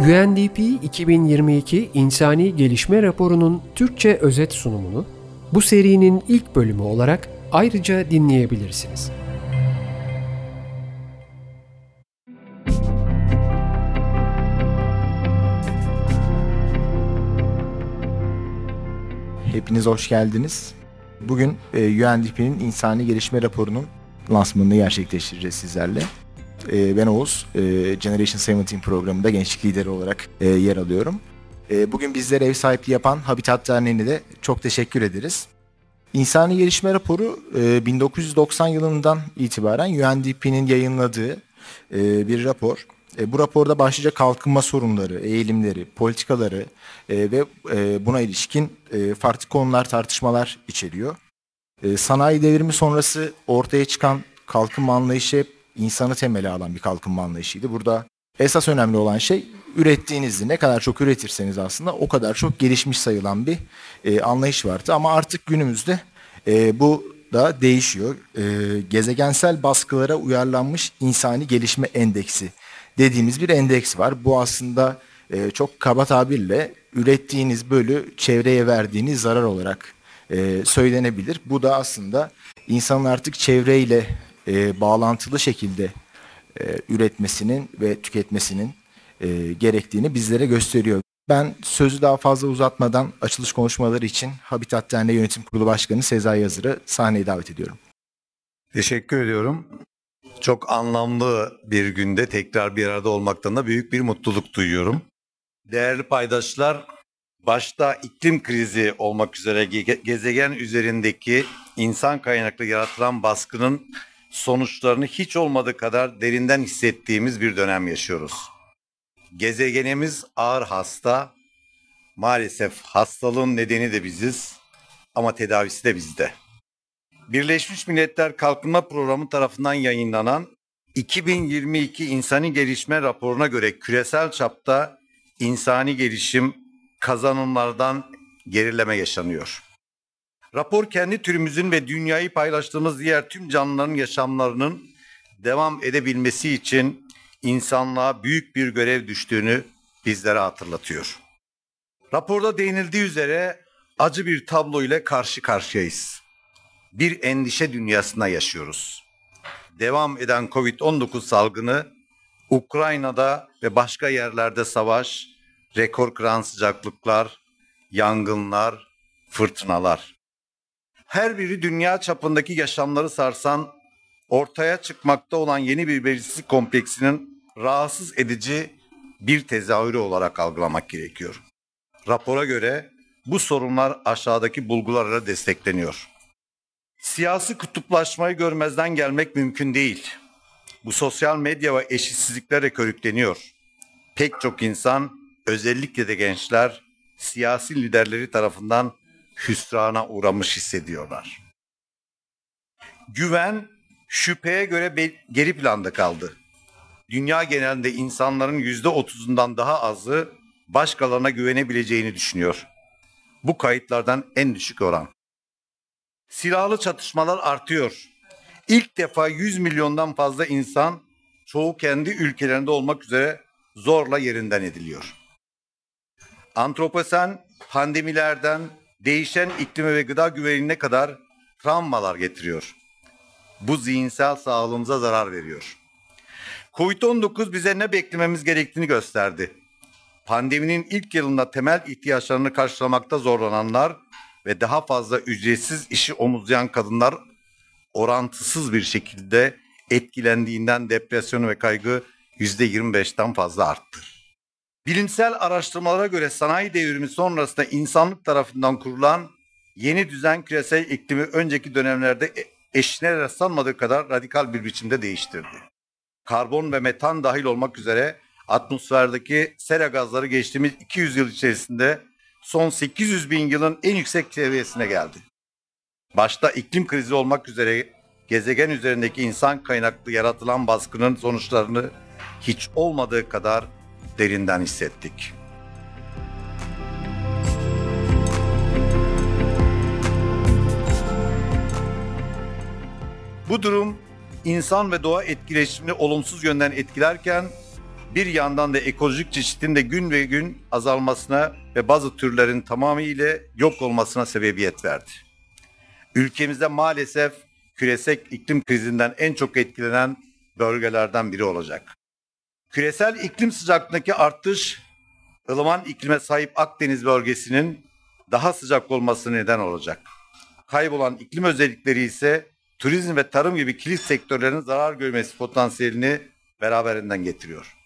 UNDP 2022 İnsani Gelişme Raporu'nun Türkçe özet sunumunu bu serinin ilk bölümü olarak ayrıca dinleyebilirsiniz. Hepiniz hoş geldiniz. Bugün e, UNDP'nin İnsani Gelişme Raporu'nun lansmanını gerçekleştireceğiz sizlerle. E, ben Oğuz, e, Generation 17 programında gençlik lideri olarak e, yer alıyorum. E, bugün bizlere ev sahipliği yapan Habitat Derneği'ne de çok teşekkür ederiz. İnsani Gelişme Raporu e, 1990 yılından itibaren UNDP'nin yayınladığı e, bir rapor. E, bu raporda başlıca kalkınma sorunları, eğilimleri, politikaları e, ve e, buna ilişkin e, farklı konular, tartışmalar içeriyor. E, sanayi devrimi sonrası ortaya çıkan kalkınma anlayışı hep insanı temeli alan bir kalkınma anlayışıydı. Burada esas önemli olan şey ürettiğinizde ne kadar çok üretirseniz aslında o kadar çok gelişmiş sayılan bir e, anlayış vardı. Ama artık günümüzde e, bu da değişiyor. E, gezegensel baskılara uyarlanmış insani gelişme endeksi dediğimiz bir endeks var. Bu aslında e, çok kaba tabirle ürettiğiniz bölü çevreye verdiğiniz zarar olarak e, söylenebilir. Bu da aslında insanın artık çevreyle e, bağlantılı şekilde e, üretmesinin ve tüketmesinin e, gerektiğini bizlere gösteriyor. Ben sözü daha fazla uzatmadan açılış konuşmaları için Habitat Derneği Yönetim Kurulu Başkanı Sezai Yazır'ı sahneye davet ediyorum. Teşekkür ediyorum. Çok anlamlı bir günde tekrar bir arada olmaktan da büyük bir mutluluk duyuyorum. Değerli paydaşlar, başta iklim krizi olmak üzere gezegen üzerindeki insan kaynaklı yaratılan baskının sonuçlarını hiç olmadığı kadar derinden hissettiğimiz bir dönem yaşıyoruz. Gezegenimiz ağır hasta. Maalesef hastalığın nedeni de biziz ama tedavisi de bizde. Birleşmiş Milletler Kalkınma Programı tarafından yayınlanan 2022 İnsani Gelişme raporuna göre küresel çapta insani gelişim kazanımlardan gerileme yaşanıyor. Rapor kendi türümüzün ve dünyayı paylaştığımız diğer tüm canlıların yaşamlarının devam edebilmesi için insanlığa büyük bir görev düştüğünü bizlere hatırlatıyor. Raporda değinildiği üzere acı bir tablo ile karşı karşıyayız. Bir endişe dünyasında yaşıyoruz. Devam eden Covid-19 salgını Ukrayna'da ve başka yerlerde savaş, rekor kıran sıcaklıklar, yangınlar, fırtınalar her biri dünya çapındaki yaşamları sarsan ortaya çıkmakta olan yeni bir belirsizlik kompleksinin rahatsız edici bir tezahürü olarak algılamak gerekiyor. Rapora göre bu sorunlar aşağıdaki bulgularla destekleniyor. Siyasi kutuplaşmayı görmezden gelmek mümkün değil. Bu sosyal medya ve eşitsizliklerle körükleniyor. Pek çok insan, özellikle de gençler, siyasi liderleri tarafından hüsrana uğramış hissediyorlar. Güven şüpheye göre geri planda kaldı. Dünya genelinde insanların yüzde otuzundan daha azı başkalarına güvenebileceğini düşünüyor. Bu kayıtlardan en düşük oran. Silahlı çatışmalar artıyor. İlk defa 100 milyondan fazla insan çoğu kendi ülkelerinde olmak üzere zorla yerinden ediliyor. Antroposen pandemilerden değişen iklime ve gıda güvenliğine kadar travmalar getiriyor. Bu zihinsel sağlığımıza zarar veriyor. Covid-19 bize ne beklememiz gerektiğini gösterdi. Pandeminin ilk yılında temel ihtiyaçlarını karşılamakta zorlananlar ve daha fazla ücretsiz işi omuzlayan kadınlar orantısız bir şekilde etkilendiğinden depresyon ve kaygı %25'ten fazla arttı. Bilimsel araştırmalara göre sanayi devrimi sonrasında insanlık tarafından kurulan yeni düzen küresel iklimi önceki dönemlerde e, eşine rastlanmadığı kadar radikal bir biçimde değiştirdi. Karbon ve metan dahil olmak üzere atmosferdeki sera gazları geçtiğimiz 200 yıl içerisinde son 800 bin yılın en yüksek seviyesine geldi. Başta iklim krizi olmak üzere gezegen üzerindeki insan kaynaklı yaratılan baskının sonuçlarını hiç olmadığı kadar derinden hissettik. Bu durum insan ve doğa etkileşimini olumsuz yönden etkilerken bir yandan da ekolojik çeşitin de gün ve gün azalmasına ve bazı türlerin tamamıyla yok olmasına sebebiyet verdi. Ülkemizde maalesef küresel iklim krizinden en çok etkilenen bölgelerden biri olacak. Küresel iklim sıcaklığındaki artış ılıman iklime sahip Akdeniz bölgesinin daha sıcak olması neden olacak. Kaybolan iklim özellikleri ise turizm ve tarım gibi kilit sektörlerin zarar görmesi potansiyelini beraberinden getiriyor.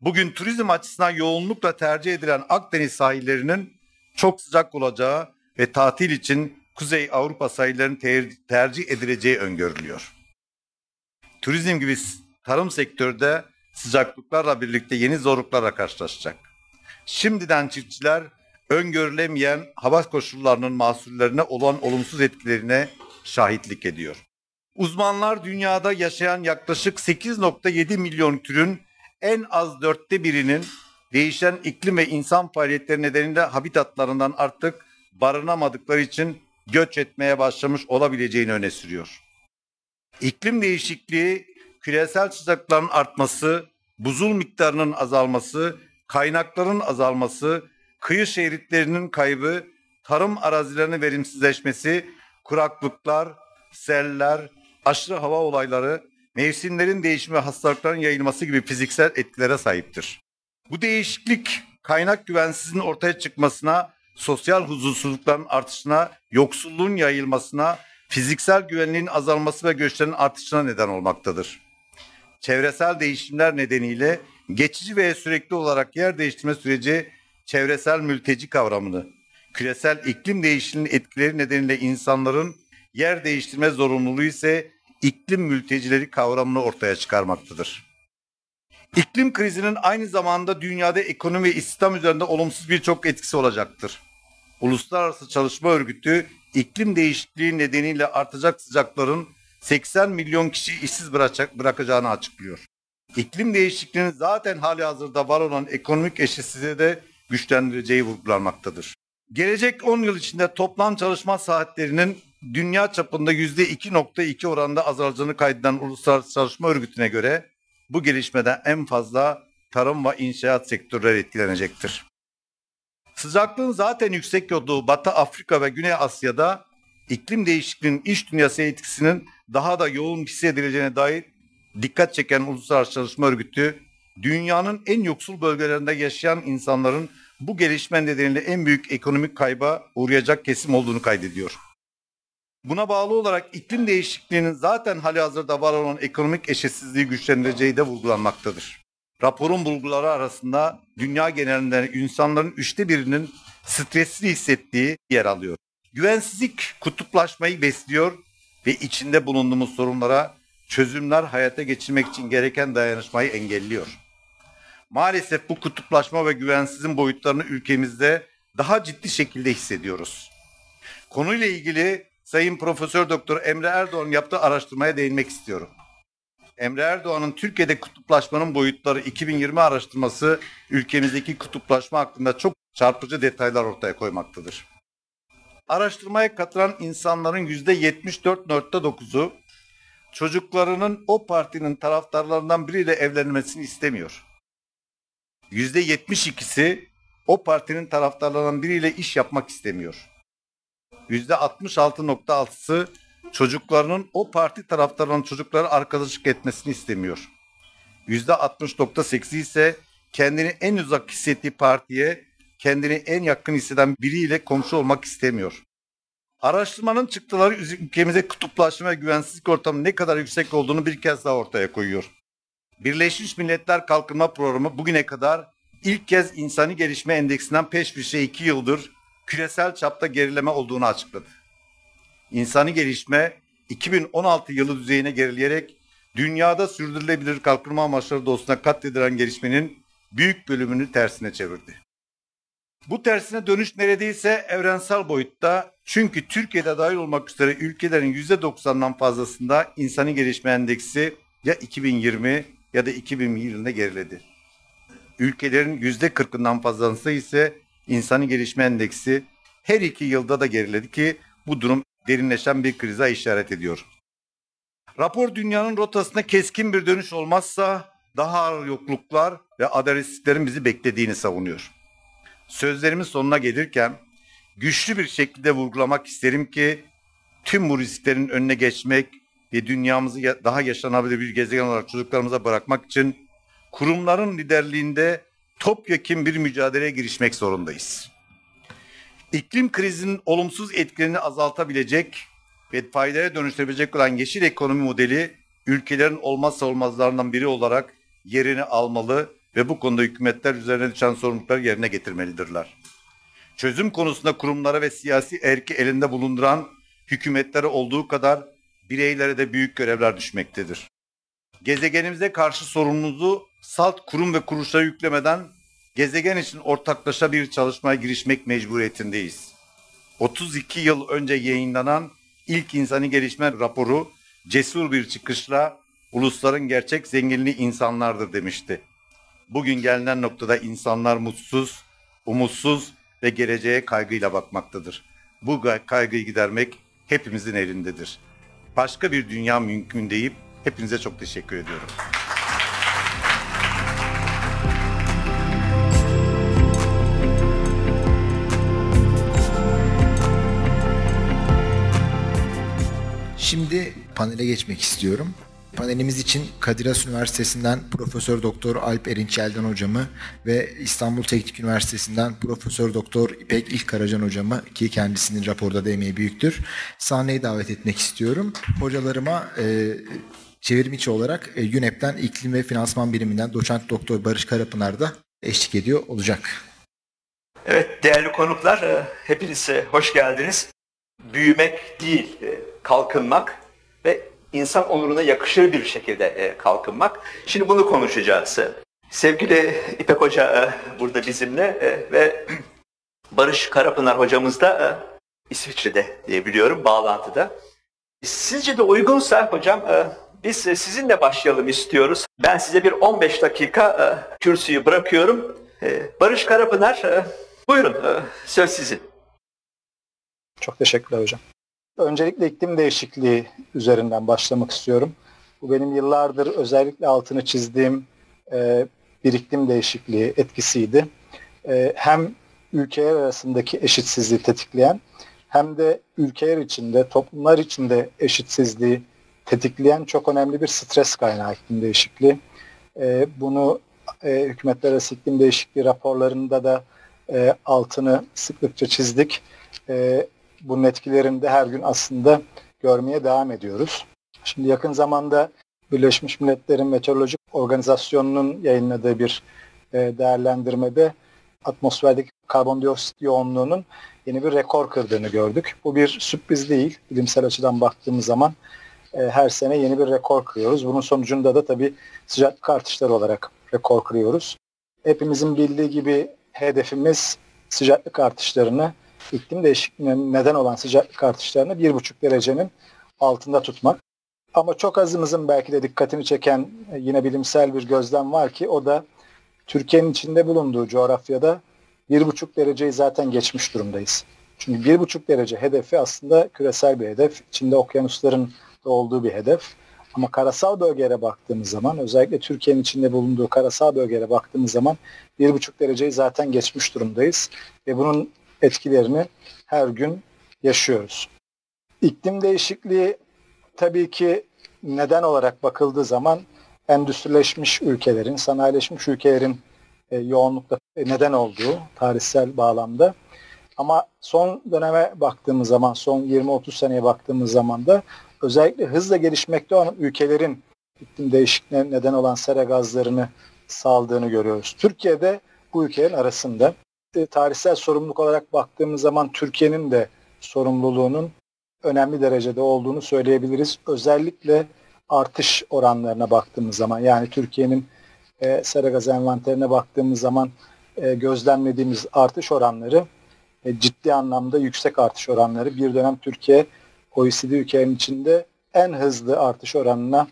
Bugün turizm açısından yoğunlukla tercih edilen Akdeniz sahillerinin çok sıcak olacağı ve tatil için Kuzey Avrupa sahillerinin ter- tercih edileceği öngörülüyor. Turizm gibi tarım sektörde sıcaklıklarla birlikte yeni zorluklarla karşılaşacak. Şimdiden çiftçiler öngörülemeyen hava koşullarının mahsullerine olan olumsuz etkilerine şahitlik ediyor. Uzmanlar dünyada yaşayan yaklaşık 8.7 milyon türün en az dörtte birinin değişen iklim ve insan faaliyetleri nedeniyle habitatlarından artık barınamadıkları için göç etmeye başlamış olabileceğini öne sürüyor. İklim değişikliği, küresel sıcaklıkların artması, buzul miktarının azalması, kaynakların azalması, kıyı şeritlerinin kaybı, tarım arazilerinin verimsizleşmesi, kuraklıklar, seller, aşırı hava olayları, mevsimlerin değişimi ve hastalıkların yayılması gibi fiziksel etkilere sahiptir. Bu değişiklik kaynak güvensizliğinin ortaya çıkmasına, sosyal huzursuzlukların artışına, yoksulluğun yayılmasına, fiziksel güvenliğin azalması ve göçlerin artışına neden olmaktadır. Çevresel değişimler nedeniyle geçici ve sürekli olarak yer değiştirme süreci çevresel mülteci kavramını, küresel iklim değişiminin etkileri nedeniyle insanların yer değiştirme zorunluluğu ise iklim mültecileri kavramını ortaya çıkarmaktadır. İklim krizinin aynı zamanda dünyada ekonomi ve istihdam üzerinde olumsuz birçok etkisi olacaktır. Uluslararası Çalışma Örgütü iklim değişikliği nedeniyle artacak sıcakların 80 milyon kişi işsiz bırakacak, bırakacağını açıklıyor. İklim değişikliğinin zaten hali hazırda var olan ekonomik eşitsizliği de güçlendireceği vurgulanmaktadır. Gelecek 10 yıl içinde toplam çalışma saatlerinin dünya çapında %2.2 oranında azalacağını kaydeden Uluslararası Çalışma Örgütü'ne göre bu gelişmeden en fazla tarım ve inşaat sektörleri etkilenecektir. Sıcaklığın zaten yüksek olduğu Batı Afrika ve Güney Asya'da iklim değişikliğinin iş dünyası etkisinin daha da yoğun hissedileceğine dair dikkat çeken Uluslararası Çalışma Örgütü, dünyanın en yoksul bölgelerinde yaşayan insanların bu gelişme nedeniyle en büyük ekonomik kayba uğrayacak kesim olduğunu kaydediyor. Buna bağlı olarak iklim değişikliğinin zaten hali hazırda var olan ekonomik eşitsizliği güçlendireceği de vurgulanmaktadır. Raporun bulguları arasında dünya genelinde insanların üçte birinin stresli hissettiği yer alıyor. Güvensizlik kutuplaşmayı besliyor ve içinde bulunduğumuz sorunlara çözümler hayata geçirmek için gereken dayanışmayı engelliyor. Maalesef bu kutuplaşma ve güvensizin boyutlarını ülkemizde daha ciddi şekilde hissediyoruz. Konuyla ilgili Sayın Profesör Doktor Emre Erdoğan yaptığı araştırmaya değinmek istiyorum. Emre Erdoğan'ın Türkiye'de kutuplaşmanın boyutları 2020 araştırması ülkemizdeki kutuplaşma hakkında çok çarpıcı detaylar ortaya koymaktadır. Araştırmaya katılan insanların %74.9'u çocuklarının o partinin taraftarlarından biriyle evlenmesini istemiyor. %72'si o partinin taraftarlarından biriyle iş yapmak istemiyor. %66.6'sı çocuklarının o parti taraftarlarının çocukları arkadaşlık etmesini istemiyor. %60.8'i ise kendini en uzak hissettiği partiye kendini en yakın hisseden biriyle komşu olmak istemiyor. Araştırmanın çıktıları ülkemize kutuplaşma ve güvensizlik ortamı ne kadar yüksek olduğunu bir kez daha ortaya koyuyor. Birleşmiş Milletler Kalkınma Programı bugüne kadar ilk kez insani gelişme endeksinden peş şey iki yıldır küresel çapta gerileme olduğunu açıkladı. İnsani gelişme 2016 yılı düzeyine gerileyerek dünyada sürdürülebilir kalkınma amaçları doğrultusunda katledilen gelişmenin büyük bölümünü tersine çevirdi. Bu tersine dönüş neredeyse evrensel boyutta çünkü Türkiye'de dahil olmak üzere ülkelerin %90'dan fazlasında insani gelişme endeksi ya 2020 ya da 2020 yılında geriledi. Ülkelerin %40'ından fazlası ise insani gelişme endeksi her iki yılda da geriledi ki bu durum derinleşen bir krize işaret ediyor. Rapor dünyanın rotasında keskin bir dönüş olmazsa daha ağır yokluklar ve adaletsizliklerin bizi beklediğini savunuyor. Sözlerimin sonuna gelirken güçlü bir şekilde vurgulamak isterim ki tüm bu risklerin önüne geçmek ve dünyamızı daha yaşanabilir bir gezegen olarak çocuklarımıza bırakmak için kurumların liderliğinde topyekun bir mücadeleye girişmek zorundayız. İklim krizinin olumsuz etkilerini azaltabilecek ve faydaya dönüştürebilecek olan yeşil ekonomi modeli ülkelerin olmazsa olmazlarından biri olarak yerini almalı ve bu konuda hükümetler üzerine düşen sorumlulukları yerine getirmelidirler. Çözüm konusunda kurumlara ve siyasi erki elinde bulunduran hükümetlere olduğu kadar bireylere de büyük görevler düşmektedir. Gezegenimize karşı sorumluluğu salt kurum ve kuruluşlara yüklemeden gezegen için ortaklaşa bir çalışmaya girişmek mecburiyetindeyiz. 32 yıl önce yayınlanan ilk insani gelişme raporu cesur bir çıkışla ulusların gerçek zenginliği insanlardır demişti. Bugün gelinen noktada insanlar mutsuz, umutsuz ve geleceğe kaygıyla bakmaktadır. Bu kaygıyı gidermek hepimizin elindedir. Başka bir dünya mümkün deyip hepinize çok teşekkür ediyorum. Şimdi panele geçmek istiyorum. Panelimiz için Kadir Has Üniversitesi'nden Profesör Doktor Alp Erinç Yelden hocamı ve İstanbul Teknik Üniversitesi'nden Profesör Doktor İpek İlkaracan hocamı ki kendisinin raporda da emeği büyüktür. Sahneye davet etmek istiyorum. Hocalarıma e, çevirim olarak e, UNEP'ten İklim ve Finansman Biriminden Doçent Doktor Barış Karapınar da eşlik ediyor olacak. Evet değerli konuklar e, hepiniz e, hoş geldiniz. Büyümek değil e, kalkınmak insan onuruna yakışır bir şekilde e, kalkınmak. Şimdi bunu konuşacağız. Sevgili İpek Hoca e, burada bizimle e, ve Barış Karapınar hocamız da İsviçre'de diye biliyorum bağlantıda. Sizce de uygunsa hocam biz sizinle başlayalım istiyoruz. Ben size bir 15 dakika kürsüyü bırakıyorum. Barış Karapınar buyurun söz sizin. Çok teşekkürler hocam. Öncelikle iklim değişikliği üzerinden başlamak istiyorum. Bu benim yıllardır özellikle altını çizdiğim e, bir iklim değişikliği etkisiydi. E, hem ülkeler arasındaki eşitsizliği tetikleyen hem de ülkeler içinde, toplumlar içinde eşitsizliği tetikleyen çok önemli bir stres kaynağı iklim değişikliği. E, bunu e, hükümetler arası iklim değişikliği raporlarında da e, altını sıklıkça çizdik. E, bunun etkilerini de her gün aslında görmeye devam ediyoruz. Şimdi yakın zamanda Birleşmiş Milletler'in Meteorolojik Organizasyonu'nun yayınladığı bir e, değerlendirmede atmosferdeki karbondioksit yoğunluğunun yeni bir rekor kırdığını gördük. Bu bir sürpriz değil. Bilimsel açıdan baktığımız zaman e, her sene yeni bir rekor kırıyoruz. Bunun sonucunda da tabii sıcaklık artışları olarak rekor kırıyoruz. Hepimizin bildiği gibi hedefimiz sıcaklık artışlarını iklim değişikliğine neden olan sıcaklık artışlarını bir buçuk derecenin altında tutmak. Ama çok azımızın belki de dikkatini çeken e, yine bilimsel bir gözlem var ki o da Türkiye'nin içinde bulunduğu coğrafyada bir buçuk dereceyi zaten geçmiş durumdayız. Çünkü bir buçuk derece hedefi aslında küresel bir hedef. İçinde okyanusların da olduğu bir hedef. Ama karasal bölgelere baktığımız zaman özellikle Türkiye'nin içinde bulunduğu karasal bölgelere baktığımız zaman bir buçuk dereceyi zaten geçmiş durumdayız. Ve bunun etkilerini her gün yaşıyoruz. İklim değişikliği tabii ki neden olarak bakıldığı zaman endüstrileşmiş ülkelerin, sanayileşmiş ülkelerin e, yoğunlukla neden olduğu tarihsel bağlamda. Ama son döneme baktığımız zaman, son 20-30 seneye baktığımız zaman da özellikle hızla gelişmekte olan ülkelerin iklim değişikliğine neden olan sera gazlarını saldığını görüyoruz. Türkiye'de bu ülkelerin arasında tarihsel sorumluluk olarak baktığımız zaman Türkiye'nin de sorumluluğunun önemli derecede olduğunu söyleyebiliriz. Özellikle artış oranlarına baktığımız zaman yani Türkiye'nin e, sera gaz envanterine baktığımız zaman e, gözlemlediğimiz artış oranları e, ciddi anlamda yüksek artış oranları. Bir dönem Türkiye OECD ülkelerin içinde en hızlı artış oranına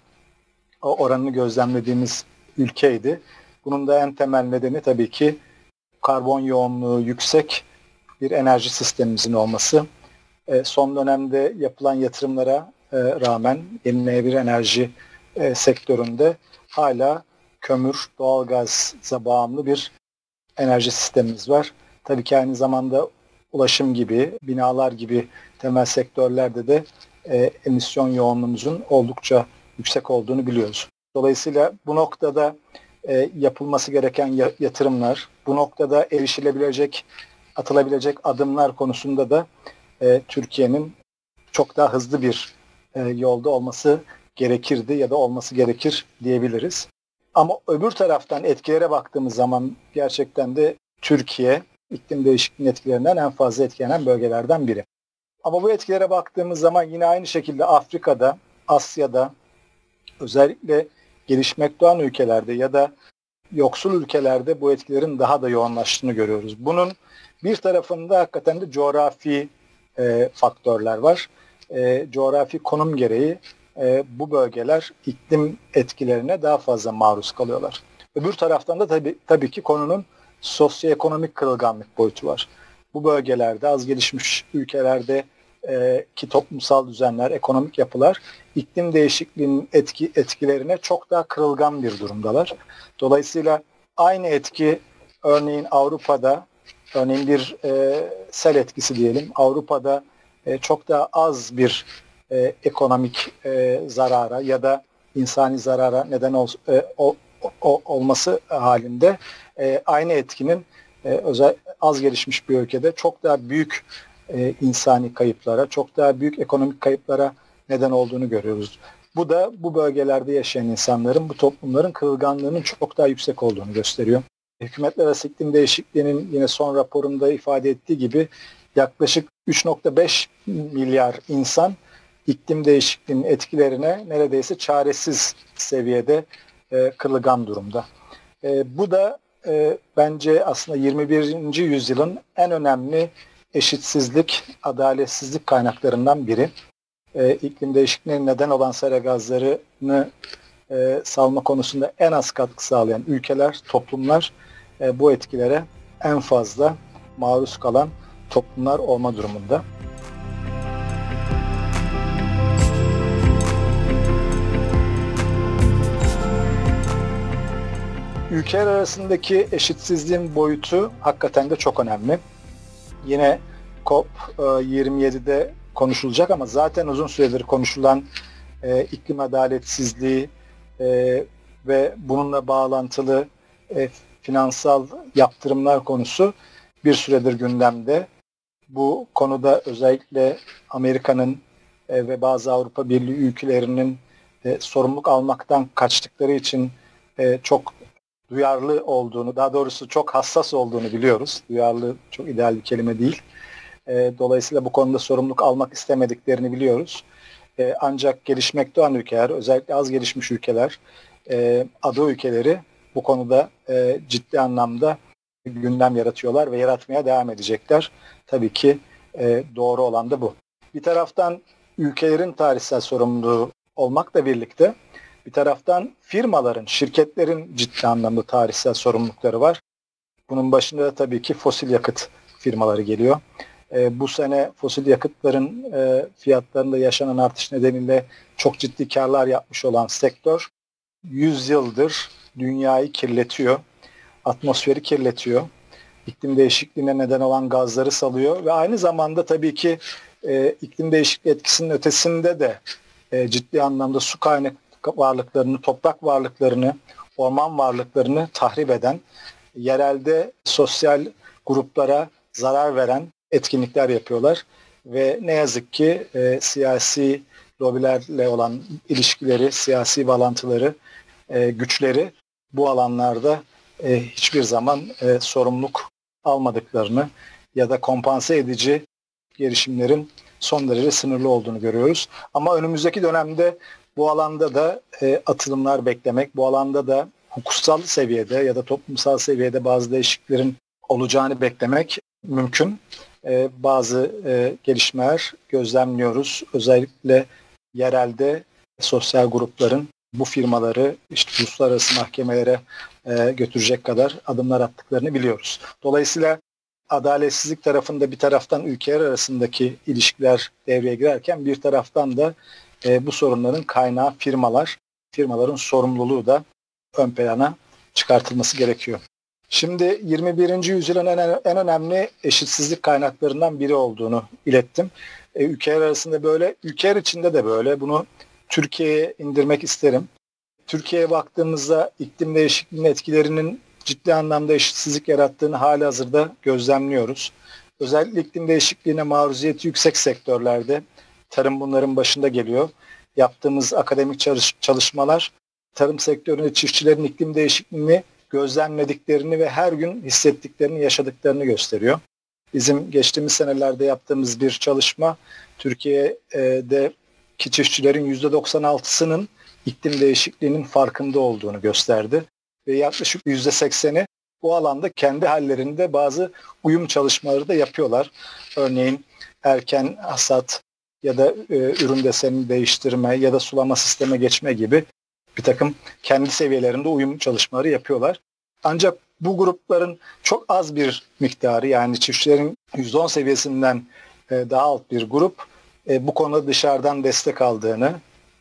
o oranını gözlemlediğimiz ülkeydi. Bunun da en temel nedeni tabii ki karbon yoğunluğu yüksek bir enerji sistemimizin olması. E, son dönemde yapılan yatırımlara e, rağmen yenilenebilir enerji e, sektöründe hala kömür, doğalgaza bağımlı bir enerji sistemimiz var. Tabii ki aynı zamanda ulaşım gibi, binalar gibi temel sektörlerde de e, emisyon yoğunluğumuzun oldukça yüksek olduğunu biliyoruz. Dolayısıyla bu noktada e, yapılması gereken ya, yatırımlar, bu noktada erişilebilecek, atılabilecek adımlar konusunda da e, Türkiye'nin çok daha hızlı bir e, yolda olması gerekirdi ya da olması gerekir diyebiliriz. Ama öbür taraftan etkilere baktığımız zaman gerçekten de Türkiye iklim değişikliğinin etkilerinden en fazla etkilenen bölgelerden biri. Ama bu etkilere baktığımız zaman yine aynı şekilde Afrika'da, Asya'da, özellikle gelişmekte olan ülkelerde ya da yoksul ülkelerde bu etkilerin daha da yoğunlaştığını görüyoruz. Bunun bir tarafında hakikaten de coğrafi e, faktörler var. E, coğrafi konum gereği e, bu bölgeler iklim etkilerine daha fazla maruz kalıyorlar. Öbür taraftan da tabii, tabii ki konunun sosyoekonomik kırılganlık boyutu var. Bu bölgelerde az gelişmiş ülkelerde e, ki toplumsal düzenler, ekonomik yapılar iklim değişikliğinin etki etkilerine çok daha kırılgan bir durumdalar. Dolayısıyla aynı etki örneğin Avrupa'da örneğin bir e, sel etkisi diyelim Avrupa'da e, çok daha az bir e, ekonomik e, zarara ya da insani zarara neden ol, e, o, o, olması halinde e, aynı etkinin e, özel az gelişmiş bir ülkede çok daha büyük e, insani kayıplara, çok daha büyük ekonomik kayıplara neden olduğunu görüyoruz. Bu da bu bölgelerde yaşayan insanların, bu toplumların kırılganlığının çok daha yüksek olduğunu gösteriyor. Hükümetler arası iklim değişikliğinin yine son raporunda ifade ettiği gibi yaklaşık 3.5 milyar insan iklim değişikliğinin etkilerine neredeyse çaresiz seviyede e, kırılgan durumda. E, bu da e, bence aslında 21. yüzyılın en önemli eşitsizlik, adaletsizlik kaynaklarından biri. E, iklim değişikliğine neden olan sera gazlarını e, salma konusunda en az katkı sağlayan ülkeler, toplumlar e, bu etkilere en fazla maruz kalan toplumlar olma durumunda. Ülkeler arasındaki eşitsizliğin boyutu hakikaten de çok önemli. Yine COP27'de e, konuşulacak ama zaten uzun süredir konuşulan e, iklim adaletsizliği e, ve bununla bağlantılı e, finansal yaptırımlar konusu bir süredir gündemde. Bu konuda özellikle Amerika'nın e, ve bazı Avrupa Birliği ülkelerinin e, sorumluluk almaktan kaçtıkları için e, çok duyarlı olduğunu, daha doğrusu çok hassas olduğunu biliyoruz. Duyarlı çok ideal bir kelime değil. E, dolayısıyla bu konuda sorumluluk almak istemediklerini biliyoruz. E, ancak gelişmekte olan ülkeler, özellikle az gelişmiş ülkeler, e, adı ülkeleri bu konuda e, ciddi anlamda gündem yaratıyorlar ve yaratmaya devam edecekler. Tabii ki e, doğru olan da bu. Bir taraftan ülkelerin tarihsel sorumluluğu olmakla birlikte bir taraftan firmaların, şirketlerin ciddi anlamda tarihsel sorumlulukları var. Bunun başında da tabii ki fosil yakıt firmaları geliyor. E, bu sene fosil yakıtların e, fiyatlarında yaşanan artış nedeniyle çok ciddi karlar yapmış olan sektör 100 yıldır dünyayı kirletiyor, atmosferi kirletiyor, iklim değişikliğine neden olan gazları salıyor ve aynı zamanda tabii ki e, iklim değişikliği etkisinin ötesinde de e, ciddi anlamda su kaynak varlıklarını, toprak varlıklarını, orman varlıklarını tahrip eden, yerelde sosyal gruplara zarar veren etkinlikler yapıyorlar. Ve ne yazık ki e, siyasi lobilerle olan ilişkileri, siyasi bağlantıları, e, güçleri bu alanlarda e, hiçbir zaman e, sorumluluk almadıklarını ya da kompanse edici girişimlerin son derece sınırlı olduğunu görüyoruz. Ama önümüzdeki dönemde bu alanda da e, atılımlar beklemek, bu alanda da hukuksal seviyede ya da toplumsal seviyede bazı değişikliklerin olacağını beklemek mümkün. E, bazı e, gelişmeler gözlemliyoruz. Özellikle yerelde sosyal grupların bu firmaları işte uluslararası mahkemelere e, götürecek kadar adımlar attıklarını biliyoruz. Dolayısıyla adaletsizlik tarafında bir taraftan ülkeler arasındaki ilişkiler devreye girerken bir taraftan da e, bu sorunların kaynağı firmalar, firmaların sorumluluğu da ön plana çıkartılması gerekiyor. Şimdi 21. yüzyılın en, en önemli eşitsizlik kaynaklarından biri olduğunu ilettim. E, ülkeler arasında böyle, ülkeler içinde de böyle. Bunu Türkiye'ye indirmek isterim. Türkiye'ye baktığımızda iklim değişikliğinin etkilerinin ciddi anlamda eşitsizlik yarattığını hali hazırda gözlemliyoruz. Özellikle iklim değişikliğine maruziyeti yüksek sektörlerde tarım bunların başında geliyor. Yaptığımız akademik çalış çalışmalar tarım sektöründe çiftçilerin iklim değişikliğini gözlemlediklerini ve her gün hissettiklerini, yaşadıklarını gösteriyor. Bizim geçtiğimiz senelerde yaptığımız bir çalışma Türkiye'deki çiftçilerin %96'sının iklim değişikliğinin farkında olduğunu gösterdi. Ve yaklaşık %80'i bu alanda kendi hallerinde bazı uyum çalışmaları da yapıyorlar. Örneğin erken hasat ya da e, ürün desenini değiştirme ya da sulama sisteme geçme gibi bir takım kendi seviyelerinde uyum çalışmaları yapıyorlar. Ancak bu grupların çok az bir miktarı yani çiftçilerin %10 seviyesinden e, daha alt bir grup e, bu konuda dışarıdan destek aldığını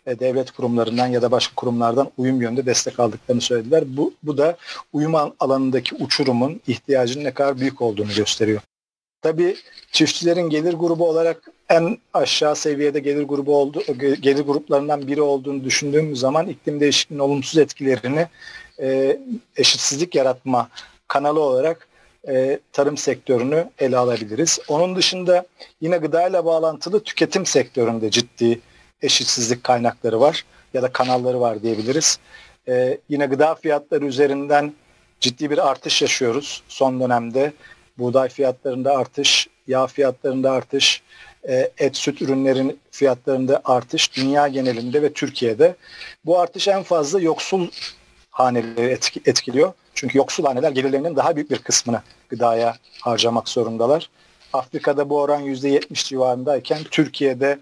e, devlet kurumlarından ya da başka kurumlardan uyum yönünde destek aldıklarını söylediler. Bu, bu da uyum alanındaki uçurumun ihtiyacının ne kadar büyük olduğunu gösteriyor. Tabii çiftçilerin gelir grubu olarak en aşağı seviyede gelir grubu oldu, gelir gruplarından biri olduğunu düşündüğümüz zaman iklim değişikliğinin olumsuz etkilerini e, eşitsizlik yaratma kanalı olarak e, tarım sektörünü ele alabiliriz. Onun dışında yine gıda ile bağlantılı tüketim sektöründe ciddi eşitsizlik kaynakları var ya da kanalları var diyebiliriz. E, yine gıda fiyatları üzerinden ciddi bir artış yaşıyoruz son dönemde. Buğday fiyatlarında artış, yağ fiyatlarında artış, et süt ürünlerin fiyatlarında artış dünya genelinde ve Türkiye'de. Bu artış en fazla yoksul haneleri etkiliyor. Çünkü yoksul haneler gelirlerinin daha büyük bir kısmını gıdaya harcamak zorundalar. Afrika'da bu oran %70 civarındayken Türkiye'de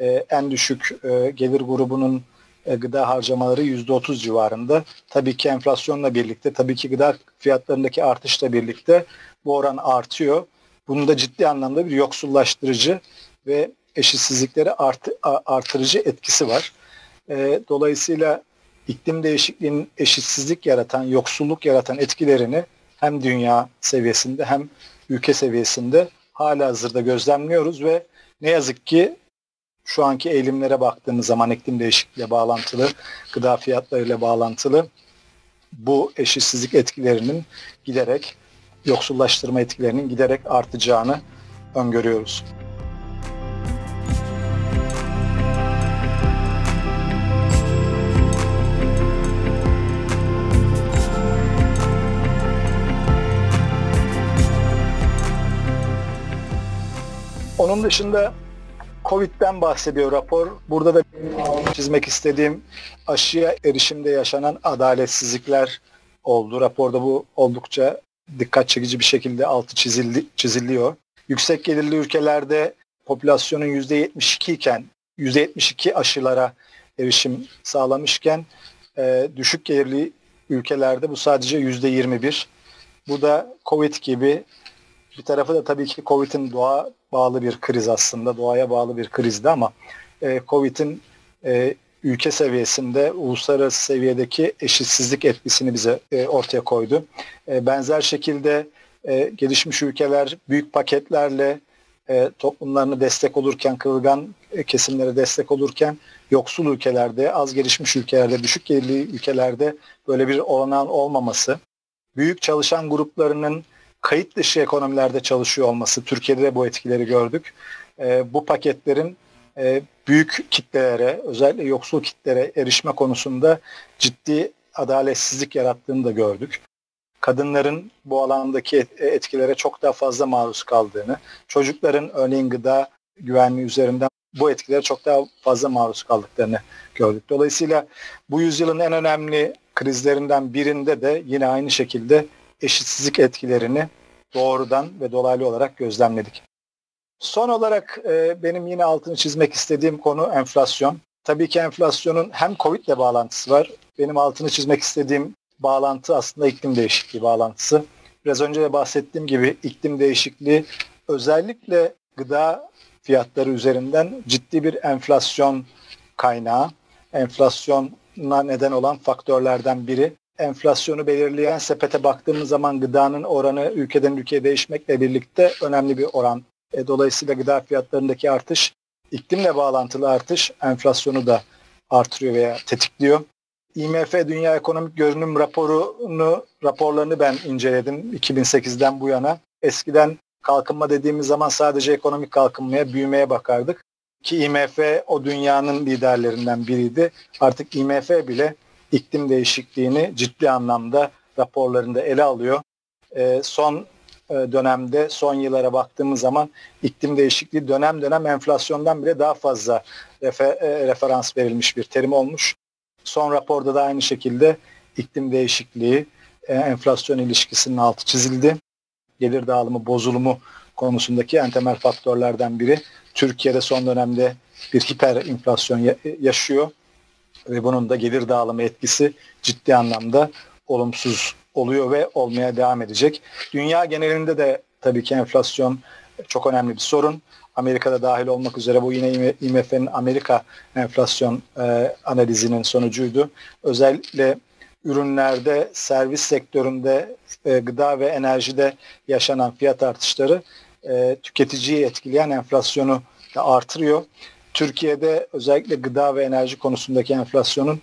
e, en düşük e, gelir grubunun e, gıda harcamaları %30 civarında. Tabii ki enflasyonla birlikte, tabii ki gıda fiyatlarındaki artışla birlikte bu oran artıyor. Bunun da ciddi anlamda bir yoksullaştırıcı ve eşitsizlikleri artı, artırıcı etkisi var. E, dolayısıyla iklim değişikliğinin eşitsizlik yaratan, yoksulluk yaratan etkilerini hem dünya seviyesinde hem ülke seviyesinde hala hazırda gözlemliyoruz ve ne yazık ki şu anki eğilimlere baktığımız zaman iklim değişikliğiyle bağlantılı, gıda fiyatlarıyla bağlantılı bu eşitsizlik etkilerinin giderek, yoksullaştırma etkilerinin giderek artacağını öngörüyoruz. Onun dışında Covid'den bahsediyor rapor. Burada da çizmek istediğim aşıya erişimde yaşanan adaletsizlikler oldu. Raporda bu oldukça dikkat çekici bir şekilde altı çizildi, çiziliyor. Yüksek gelirli ülkelerde popülasyonun %72 iken %72 aşılara erişim sağlamışken e, düşük gelirli ülkelerde bu sadece %21. Bu da Covid gibi bir tarafı da tabii ki Covid'in doğa bağlı bir kriz aslında. Doğaya bağlı bir krizdi ama e, Covid'in e, ülke seviyesinde uluslararası seviyedeki eşitsizlik etkisini bize e, ortaya koydu. E, benzer şekilde e, gelişmiş ülkeler büyük paketlerle e, toplumlarını destek olurken, kırılgan e, kesimlere destek olurken yoksul ülkelerde, az gelişmiş ülkelerde, düşük gelirli ülkelerde böyle bir olanağın olmaması, büyük çalışan gruplarının kayıt dışı ekonomilerde çalışıyor olması, Türkiye'de de bu etkileri gördük. E, bu paketlerin e, büyük kitlelere, özellikle yoksul kitlere erişme konusunda ciddi adaletsizlik yarattığını da gördük. Kadınların bu alandaki etkilere çok daha fazla maruz kaldığını, çocukların örneğin gıda güvenliği üzerinden bu etkilere çok daha fazla maruz kaldıklarını gördük. Dolayısıyla bu yüzyılın en önemli krizlerinden birinde de yine aynı şekilde eşitsizlik etkilerini doğrudan ve dolaylı olarak gözlemledik. Son olarak e, benim yine altını çizmek istediğim konu enflasyon. Tabii ki enflasyonun hem Covid ile bağlantısı var. Benim altını çizmek istediğim bağlantı aslında iklim değişikliği bağlantısı. Biraz önce de bahsettiğim gibi iklim değişikliği özellikle gıda fiyatları üzerinden ciddi bir enflasyon kaynağı. Enflasyona neden olan faktörlerden biri enflasyonu belirleyen sepete baktığımız zaman gıdanın oranı ülkeden ülkeye değişmekle birlikte önemli bir oran. E, dolayısıyla gıda fiyatlarındaki artış, iklimle bağlantılı artış enflasyonu da artırıyor veya tetikliyor. IMF Dünya Ekonomik Görünüm raporunu raporlarını ben inceledim 2008'den bu yana. Eskiden kalkınma dediğimiz zaman sadece ekonomik kalkınmaya, büyümeye bakardık. Ki IMF o dünyanın liderlerinden biriydi. Artık IMF bile iklim değişikliğini ciddi anlamda raporlarında ele alıyor. E, son dönemde, son yıllara baktığımız zaman iklim değişikliği dönem dönem enflasyondan bile daha fazla e, referans verilmiş bir terim olmuş. Son raporda da aynı şekilde iklim değişikliği, e, enflasyon ilişkisinin altı çizildi. Gelir dağılımı bozulumu konusundaki en temel faktörlerden biri. Türkiye'de son dönemde bir hiper enflasyon yaşıyor ve bunun da gelir dağılımı etkisi ciddi anlamda olumsuz oluyor ve olmaya devam edecek. Dünya genelinde de tabii ki enflasyon çok önemli bir sorun. Amerika'da dahil olmak üzere bu yine IMF'nin Amerika enflasyon e, analizinin sonucuydu. Özellikle ürünlerde, servis sektöründe, e, gıda ve enerjide yaşanan fiyat artışları e, tüketiciyi etkileyen enflasyonu da artırıyor. Türkiye'de özellikle gıda ve enerji konusundaki enflasyonun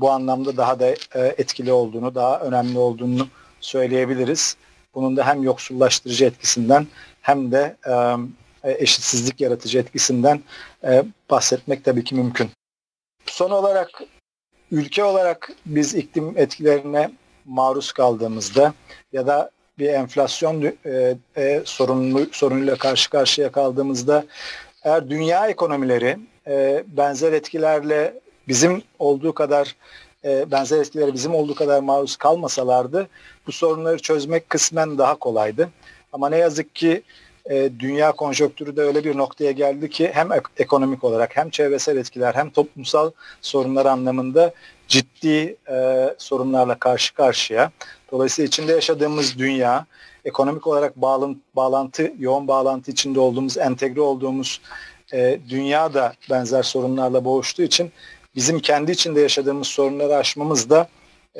bu anlamda daha da e, etkili olduğunu, daha önemli olduğunu söyleyebiliriz. Bunun da hem yoksullaştırıcı etkisinden hem de e, eşitsizlik yaratıcı etkisinden e, bahsetmek tabii ki mümkün. Son olarak ülke olarak biz iklim etkilerine maruz kaldığımızda ya da bir enflasyon e, e, sorunlu, sorunuyla karşı karşıya kaldığımızda eğer dünya ekonomileri e, benzer etkilerle bizim olduğu kadar e, benzer etkilere bizim olduğu kadar maruz kalmasalardı bu sorunları çözmek kısmen daha kolaydı. Ama ne yazık ki e, dünya konjonktürü de öyle bir noktaya geldi ki hem ek- ekonomik olarak hem çevresel etkiler hem toplumsal sorunlar anlamında ciddi e, sorunlarla karşı karşıya. Dolayısıyla içinde yaşadığımız dünya, ekonomik olarak bağlantı, bağlantı yoğun bağlantı içinde olduğumuz, entegre olduğumuz e, dünya da benzer sorunlarla boğuştuğu için bizim kendi içinde yaşadığımız sorunları aşmamız da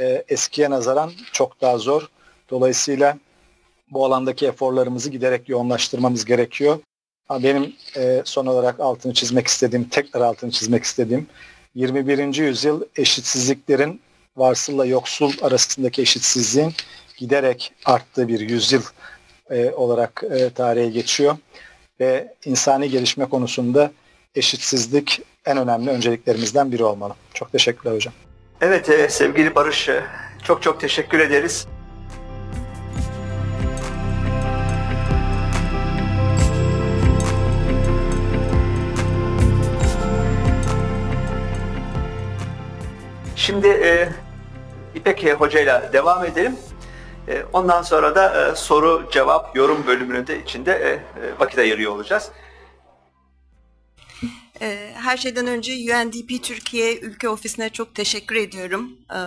e, eskiye nazaran çok daha zor. Dolayısıyla bu alandaki eforlarımızı giderek yoğunlaştırmamız gerekiyor. Benim e, son olarak altını çizmek istediğim, tekrar altını çizmek istediğim 21. yüzyıl eşitsizliklerin varsılla yoksul arasındaki eşitsizliğin giderek arttığı bir yüzyıl e, olarak e, tarihe geçiyor. Ve insani gelişme konusunda eşitsizlik en önemli önceliklerimizden biri olmalı. Çok teşekkürler hocam. Evet e, sevgili Barış e, çok çok teşekkür ederiz. Şimdi e, İpek Hoca ile devam edelim. E, ondan sonra da e, soru, cevap, yorum bölümünde içinde e, e, vakit ayırıyor olacağız. E, her şeyden önce UNDP Türkiye ülke ofisine çok teşekkür ediyorum. E,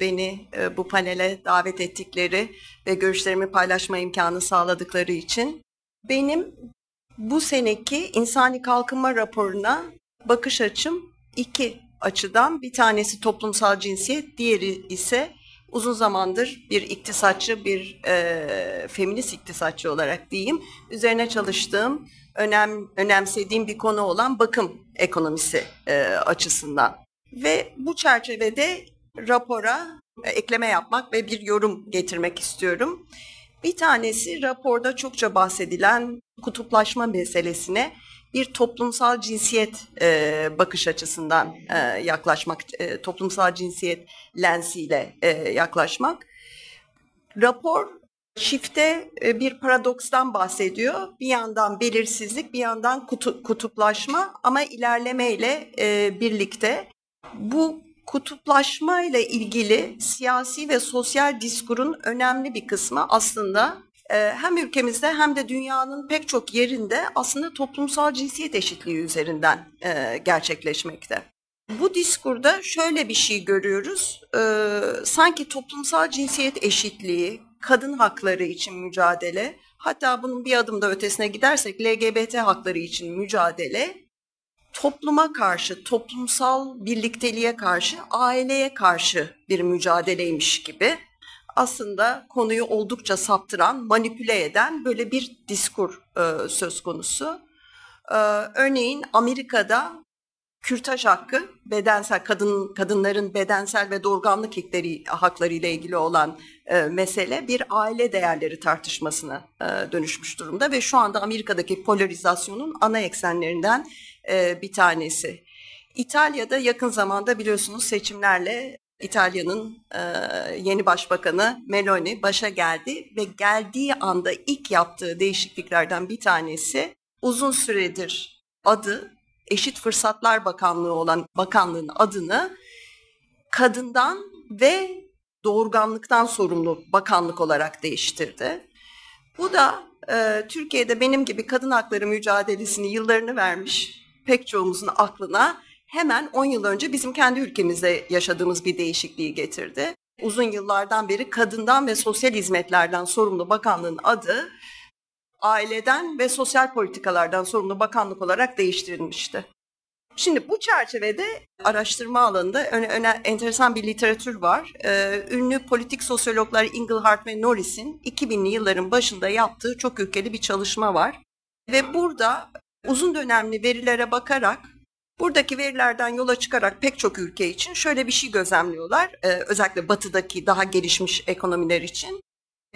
beni e, bu panele davet ettikleri ve görüşlerimi paylaşma imkanı sağladıkları için. Benim bu seneki insani kalkınma raporuna bakış açım iki açıdan. Bir tanesi toplumsal cinsiyet, diğeri ise uzun zamandır bir iktisatçı, bir e, feminist iktisatçı olarak diyeyim, üzerine çalıştığım, önem önemsediğim bir konu olan bakım ekonomisi e, açısından. Ve bu çerçevede rapora e, ekleme yapmak ve bir yorum getirmek istiyorum. Bir tanesi raporda çokça bahsedilen kutuplaşma meselesine bir toplumsal cinsiyet e, bakış açısından e, yaklaşmak, e, toplumsal cinsiyet lensiyle e, yaklaşmak. Rapor çifte e, bir paradokstan bahsediyor. Bir yandan belirsizlik, bir yandan kutu, kutuplaşma ama ilerlemeyle e, birlikte bu kutuplaşma ile ilgili siyasi ve sosyal diskurun önemli bir kısmı aslında ee, hem ülkemizde hem de dünyanın pek çok yerinde aslında toplumsal cinsiyet eşitliği üzerinden e, gerçekleşmekte. Bu diskurda şöyle bir şey görüyoruz. Ee, sanki toplumsal cinsiyet eşitliği, kadın hakları için mücadele, hatta bunun bir adım da ötesine gidersek LGBT hakları için mücadele topluma karşı, toplumsal birlikteliğe karşı, aileye karşı bir mücadeleymiş gibi aslında konuyu oldukça saptıran, manipüle eden böyle bir diskur e, söz konusu. E, örneğin Amerika'da kürtaj hakkı, bedensel kadın kadınların bedensel ve doğurganlık hakları, hakları ile ilgili olan e, mesele bir aile değerleri tartışmasına e, dönüşmüş durumda ve şu anda Amerika'daki polarizasyonun ana eksenlerinden e, bir tanesi. İtalya'da yakın zamanda biliyorsunuz seçimlerle İtalya'nın e, yeni başbakanı Meloni başa geldi ve geldiği anda ilk yaptığı değişikliklerden bir tanesi uzun süredir adı Eşit Fırsatlar Bakanlığı olan bakanlığın adını kadından ve doğurganlıktan sorumlu bakanlık olarak değiştirdi. Bu da e, Türkiye'de benim gibi kadın hakları mücadelesini yıllarını vermiş pek çoğumuzun aklına hemen 10 yıl önce bizim kendi ülkemizde yaşadığımız bir değişikliği getirdi. Uzun yıllardan beri kadından ve sosyal hizmetlerden sorumlu bakanlığın adı aileden ve sosyal politikalardan sorumlu bakanlık olarak değiştirilmişti. Şimdi bu çerçevede araştırma alanında öne, öne, enteresan bir literatür var. Ee, ünlü politik sosyologlar Inglehart ve Norris'in 2000'li yılların başında yaptığı çok ülkeli bir çalışma var. Ve burada uzun dönemli verilere bakarak Buradaki verilerden yola çıkarak pek çok ülke için şöyle bir şey gözlemliyorlar. Ee, özellikle batıdaki daha gelişmiş ekonomiler için.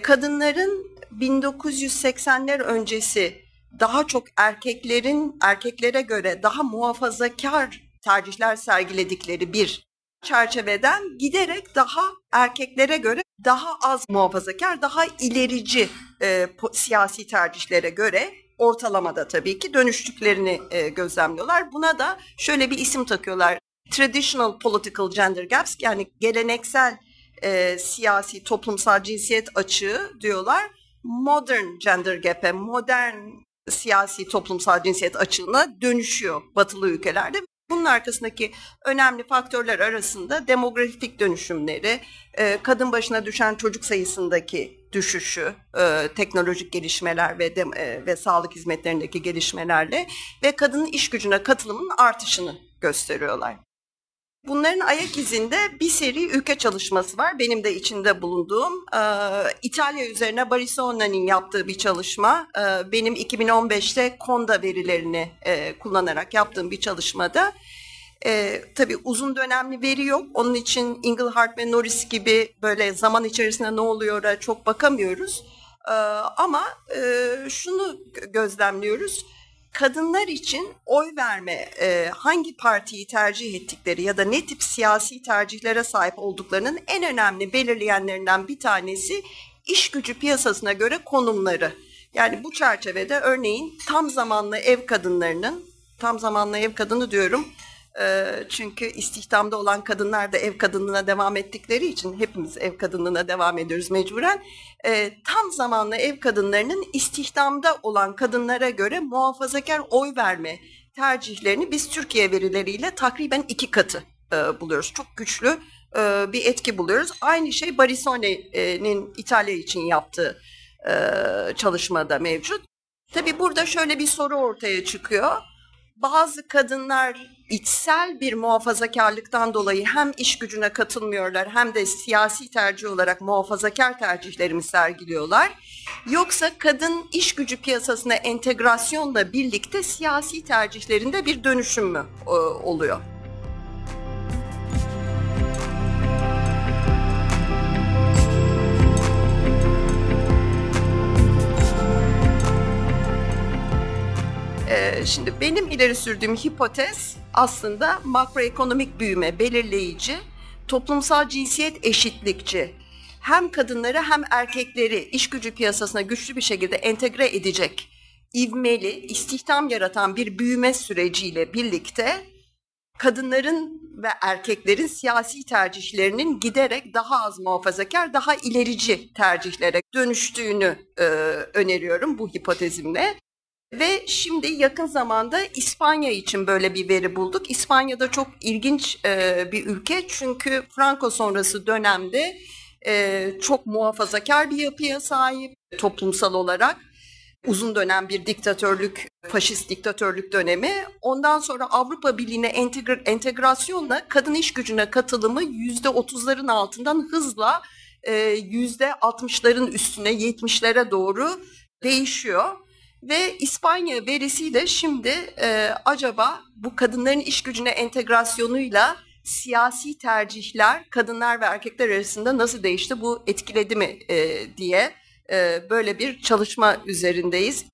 Kadınların 1980'ler öncesi daha çok erkeklerin erkeklere göre daha muhafazakar tercihler sergiledikleri bir çerçeveden giderek daha erkeklere göre daha az muhafazakar, daha ilerici e, siyasi tercihlere göre ortalamada tabii ki dönüştüklerini e, gözlemliyorlar. Buna da şöyle bir isim takıyorlar. Traditional Political Gender Gaps yani geleneksel e, siyasi toplumsal cinsiyet açığı diyorlar. Modern Gender Gap'e, modern siyasi toplumsal cinsiyet açığına dönüşüyor batılı ülkelerde. Bunun arkasındaki önemli faktörler arasında demografik dönüşümleri, e, kadın başına düşen çocuk sayısındaki düşüşü, e, teknolojik gelişmeler ve de, e, ve sağlık hizmetlerindeki gelişmelerle ve kadının iş gücüne katılımının artışını gösteriyorlar. Bunların ayak izinde bir seri ülke çalışması var. Benim de içinde bulunduğum İtalya üzerine Barisona'nın yaptığı bir çalışma. Benim 2015'te Konda verilerini kullanarak yaptığım bir çalışmada. E, tabii uzun dönemli veri yok. Onun için Engelhardt ve Norris gibi böyle zaman içerisinde ne oluyor'a çok bakamıyoruz. E, ama e, şunu gözlemliyoruz kadınlar için oy verme, e, hangi partiyi tercih ettikleri ya da ne tip siyasi tercihlere sahip olduklarının en önemli belirleyenlerinden bir tanesi iş gücü piyasasına göre konumları. Yani bu çerçevede örneğin tam zamanlı ev kadınlarının, tam zamanlı ev kadını diyorum, çünkü istihdamda olan kadınlar da ev kadınlığına devam ettikleri için hepimiz ev kadınlığına devam ediyoruz mecburen. Tam zamanlı ev kadınlarının istihdamda olan kadınlara göre muhafazakar oy verme tercihlerini biz Türkiye verileriyle takriben iki katı buluyoruz. Çok güçlü bir etki buluyoruz. Aynı şey Barisone'nin İtalya için yaptığı çalışmada mevcut. Tabii burada şöyle bir soru ortaya çıkıyor bazı kadınlar içsel bir muhafazakarlıktan dolayı hem iş gücüne katılmıyorlar hem de siyasi tercih olarak muhafazakar tercihlerimi sergiliyorlar. Yoksa kadın iş gücü piyasasına entegrasyonla birlikte siyasi tercihlerinde bir dönüşüm mü e, oluyor? Ee, şimdi benim ileri sürdüğüm hipotez aslında makroekonomik büyüme belirleyici, toplumsal cinsiyet eşitlikçi, hem kadınları hem erkekleri iş gücü piyasasına güçlü bir şekilde entegre edecek, ivmeli, istihdam yaratan bir büyüme süreciyle birlikte kadınların ve erkeklerin siyasi tercihlerinin giderek daha az muhafazakar, daha ilerici tercihlere dönüştüğünü e, öneriyorum bu hipotezimle. Ve şimdi yakın zamanda İspanya için böyle bir veri bulduk. İspanya'da çok ilginç e, bir ülke çünkü Franco sonrası dönemde e, çok muhafazakar bir yapıya sahip toplumsal olarak uzun dönem bir diktatörlük, faşist diktatörlük dönemi. Ondan sonra Avrupa Birliği'ne entegr entegrasyonla kadın iş gücüne katılımı yüzde otuzların altından hızla e, yüzde altmışların üstüne yetmişlere doğru değişiyor. Ve İspanya verisiyle şimdi e, acaba bu kadınların iş gücüne entegrasyonuyla siyasi tercihler kadınlar ve erkekler arasında nasıl değişti bu etkiledi mi e, diye e, böyle bir çalışma üzerindeyiz.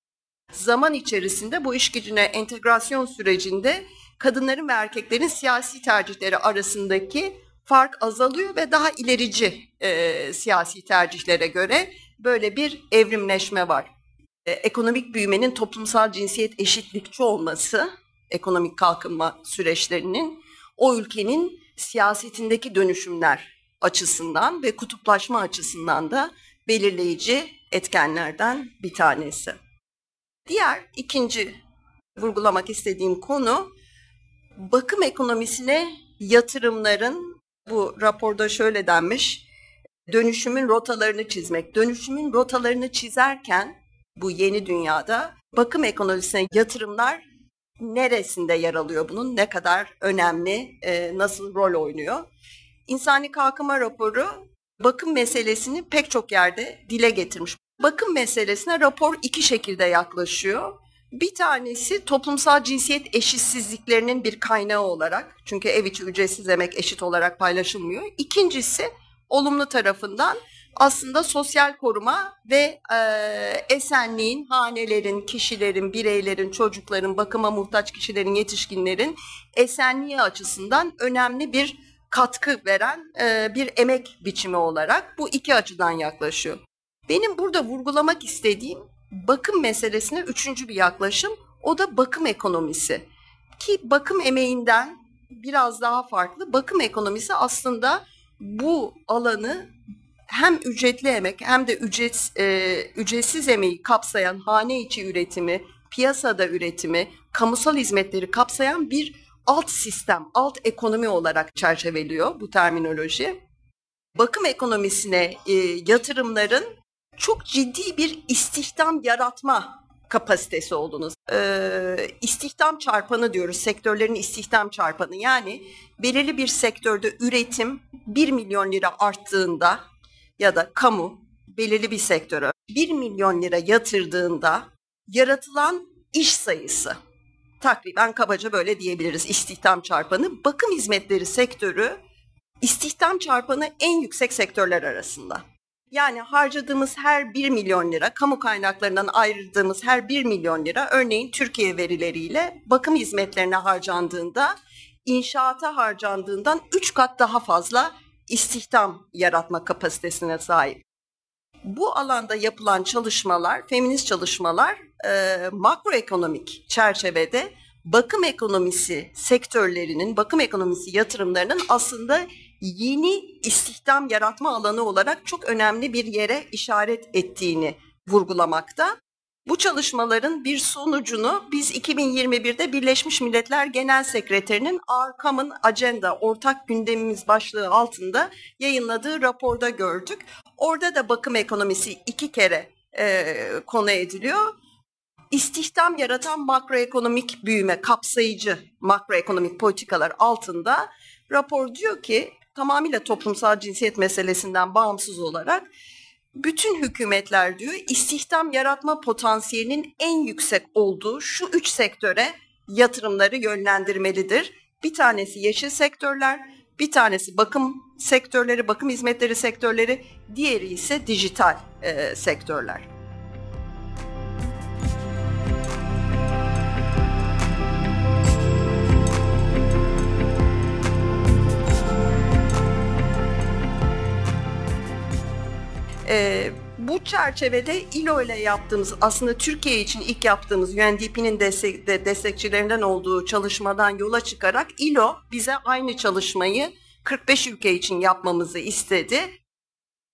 Zaman içerisinde bu iş gücüne entegrasyon sürecinde kadınların ve erkeklerin siyasi tercihleri arasındaki fark azalıyor ve daha ilerici e, siyasi tercihlere göre böyle bir evrimleşme var. E, ekonomik büyümenin toplumsal cinsiyet eşitlikçi olması, ekonomik kalkınma süreçlerinin o ülkenin siyasetindeki dönüşümler açısından ve kutuplaşma açısından da belirleyici etkenlerden bir tanesi. Diğer ikinci vurgulamak istediğim konu bakım ekonomisine yatırımların bu raporda şöyle denmiş dönüşümün rotalarını çizmek. Dönüşümün rotalarını çizerken bu yeni dünyada bakım ekonomisine yatırımlar neresinde yer alıyor bunun? Ne kadar önemli, e, nasıl rol oynuyor? İnsani Kalkınma Raporu bakım meselesini pek çok yerde dile getirmiş. Bakım meselesine rapor iki şekilde yaklaşıyor. Bir tanesi toplumsal cinsiyet eşitsizliklerinin bir kaynağı olarak. Çünkü ev içi ücretsiz emek eşit olarak paylaşılmıyor. İkincisi olumlu tarafından aslında sosyal koruma ve e, esenliğin, hanelerin, kişilerin, bireylerin, çocukların, bakıma muhtaç kişilerin, yetişkinlerin esenliği açısından önemli bir katkı veren e, bir emek biçimi olarak bu iki açıdan yaklaşıyor. Benim burada vurgulamak istediğim bakım meselesine üçüncü bir yaklaşım, o da bakım ekonomisi. Ki bakım emeğinden biraz daha farklı. Bakım ekonomisi aslında bu alanı hem ücretli emek hem de ücret, e, ücretsiz emeği kapsayan hane içi üretimi, piyasada üretimi, kamusal hizmetleri kapsayan bir alt sistem, alt ekonomi olarak çerçeveliyor bu terminoloji. Bakım ekonomisine e, yatırımların çok ciddi bir istihdam yaratma kapasitesi olduğunu, e, istihdam çarpanı diyoruz, sektörlerin istihdam çarpanı. Yani belirli bir sektörde üretim 1 milyon lira arttığında ya da kamu belirli bir sektöre 1 milyon lira yatırdığında yaratılan iş sayısı takriben kabaca böyle diyebiliriz istihdam çarpanı. Bakım hizmetleri sektörü istihdam çarpanı en yüksek sektörler arasında. Yani harcadığımız her 1 milyon lira, kamu kaynaklarından ayırdığımız her 1 milyon lira örneğin Türkiye verileriyle bakım hizmetlerine harcandığında inşaata harcandığından 3 kat daha fazla istihdam yaratma kapasitesine sahip. Bu alanda yapılan çalışmalar, feminist çalışmalar e, makroekonomik çerçevede bakım ekonomisi sektörlerinin, bakım ekonomisi yatırımlarının aslında yeni istihdam yaratma alanı olarak çok önemli bir yere işaret ettiğini vurgulamakta. Bu çalışmaların bir sonucunu biz 2021'de Birleşmiş Milletler Genel Sekreterinin Our Common Agenda, ortak gündemimiz başlığı altında yayınladığı raporda gördük. Orada da bakım ekonomisi iki kere e, konu ediliyor. İstihdam yaratan makroekonomik büyüme, kapsayıcı makroekonomik politikalar altında rapor diyor ki tamamıyla toplumsal cinsiyet meselesinden bağımsız olarak bütün hükümetler diyor istihdam yaratma potansiyelinin en yüksek olduğu şu üç sektöre yatırımları yönlendirmelidir. Bir tanesi yeşil sektörler, bir tanesi bakım sektörleri, bakım hizmetleri sektörleri, diğeri ise dijital e, sektörler. E, bu çerçevede İLO ile yaptığımız aslında Türkiye için ilk yaptığımız UNDP'nin destek, de, destekçilerinden olduğu çalışmadan yola çıkarak İLO bize aynı çalışmayı 45 ülke için yapmamızı istedi.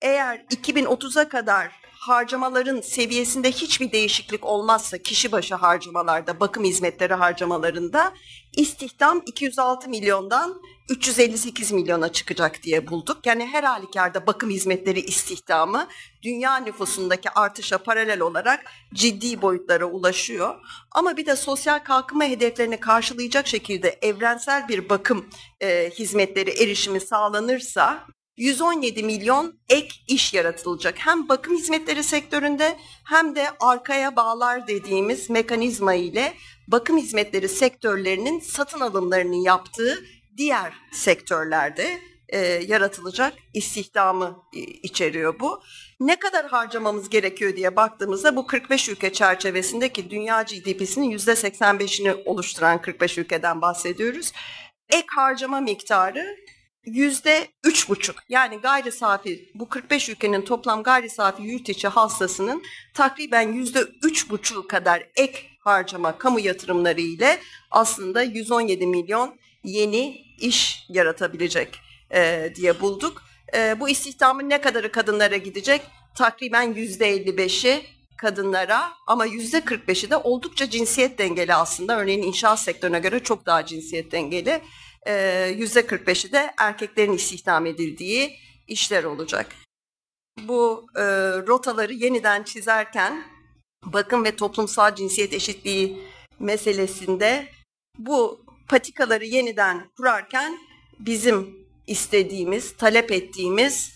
eğer 2030'a kadar harcamaların seviyesinde hiçbir değişiklik olmazsa kişi başı harcamalarda, bakım hizmetleri harcamalarında istihdam 206 milyondan 358 milyona çıkacak diye bulduk. Yani her halükarda bakım hizmetleri istihdamı dünya nüfusundaki artışa paralel olarak ciddi boyutlara ulaşıyor. Ama bir de sosyal kalkınma hedeflerini karşılayacak şekilde evrensel bir bakım e, hizmetleri erişimi sağlanırsa 117 milyon ek iş yaratılacak. Hem bakım hizmetleri sektöründe hem de arkaya bağlar dediğimiz mekanizma ile bakım hizmetleri sektörlerinin satın alımlarını yaptığı diğer sektörlerde e, yaratılacak istihdamı e, içeriyor bu. Ne kadar harcamamız gerekiyor diye baktığımızda bu 45 ülke çerçevesindeki dünya GDP'sinin %85'ini oluşturan 45 ülkeden bahsediyoruz. Ek harcama miktarı yüzde üç buçuk yani gayri safi bu 45 ülkenin toplam gayri safi yurt içi hastasının takriben yüzde üç buçuğu kadar ek harcama kamu yatırımları ile aslında 117 milyon yeni iş yaratabilecek e, diye bulduk. E, bu istihdamın ne kadarı kadınlara gidecek? Takriben yüzde 55'i kadınlara ama yüzde 45'i de oldukça cinsiyet dengeli aslında. Örneğin inşaat sektörüne göre çok daha cinsiyet dengeli. Yüzde 45'i de erkeklerin istihdam edildiği işler olacak. Bu e, rotaları yeniden çizerken bakım ve toplumsal cinsiyet eşitliği meselesinde bu patikaları yeniden kurarken bizim istediğimiz, talep ettiğimiz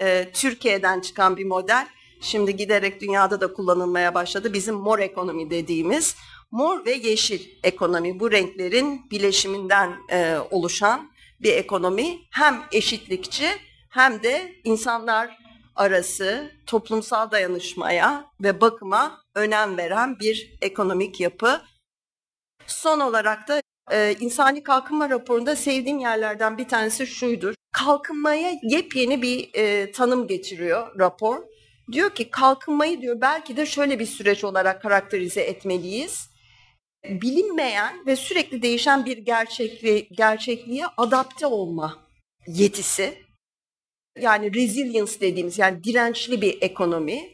e, Türkiye'den çıkan bir model şimdi giderek dünyada da kullanılmaya başladı. Bizim mor ekonomi dediğimiz mor ve yeşil ekonomi bu renklerin bileşiminden e, oluşan bir ekonomi hem eşitlikçi hem de insanlar arası toplumsal dayanışmaya ve bakıma önem veren bir ekonomik yapı. Son olarak da e, insani kalkınma raporunda sevdiğim yerlerden bir tanesi şuydur. Kalkınmaya yepyeni bir e, tanım getiriyor rapor. Diyor ki kalkınmayı diyor belki de şöyle bir süreç olarak karakterize etmeliyiz bilinmeyen ve sürekli değişen bir gerçekli, gerçekliğe adapte olma yetisi. Yani resilience dediğimiz yani dirençli bir ekonomi,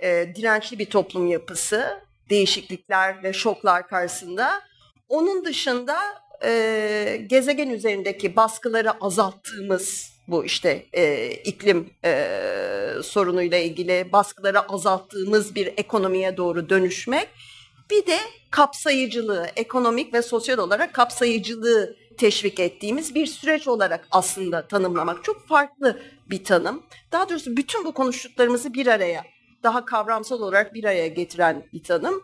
e, dirençli bir toplum yapısı, değişiklikler ve şoklar karşısında. Onun dışında e, gezegen üzerindeki baskıları azalttığımız bu işte e, iklim e, sorunuyla ilgili baskıları azalttığımız bir ekonomiye doğru dönüşmek bir de kapsayıcılığı, ekonomik ve sosyal olarak kapsayıcılığı teşvik ettiğimiz bir süreç olarak aslında tanımlamak. Çok farklı bir tanım. Daha doğrusu bütün bu konuştuklarımızı bir araya, daha kavramsal olarak bir araya getiren bir tanım.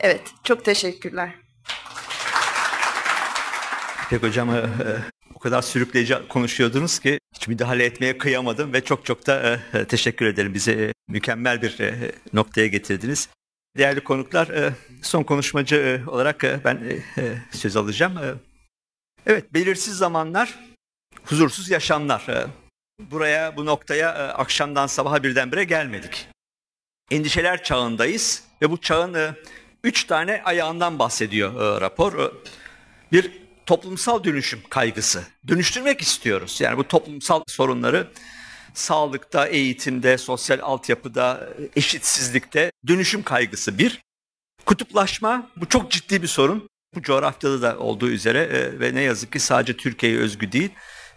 Evet, çok teşekkürler. Peki hocam, e, e, o kadar sürükleyici konuşuyordunuz ki hiç müdahale etmeye kıyamadım ve çok çok da e, teşekkür ederim. Bize mükemmel bir noktaya getirdiniz. Değerli konuklar, son konuşmacı olarak ben söz alacağım. Evet, belirsiz zamanlar, huzursuz yaşamlar. Buraya, bu noktaya akşamdan sabaha birdenbire gelmedik. Endişeler çağındayız ve bu çağın üç tane ayağından bahsediyor rapor. Bir toplumsal dönüşüm kaygısı. Dönüştürmek istiyoruz. Yani bu toplumsal sorunları sağlıkta, eğitimde, sosyal altyapıda, eşitsizlikte dönüşüm kaygısı bir. Kutuplaşma bu çok ciddi bir sorun. Bu coğrafyada da olduğu üzere e, ve ne yazık ki sadece Türkiye'ye özgü değil.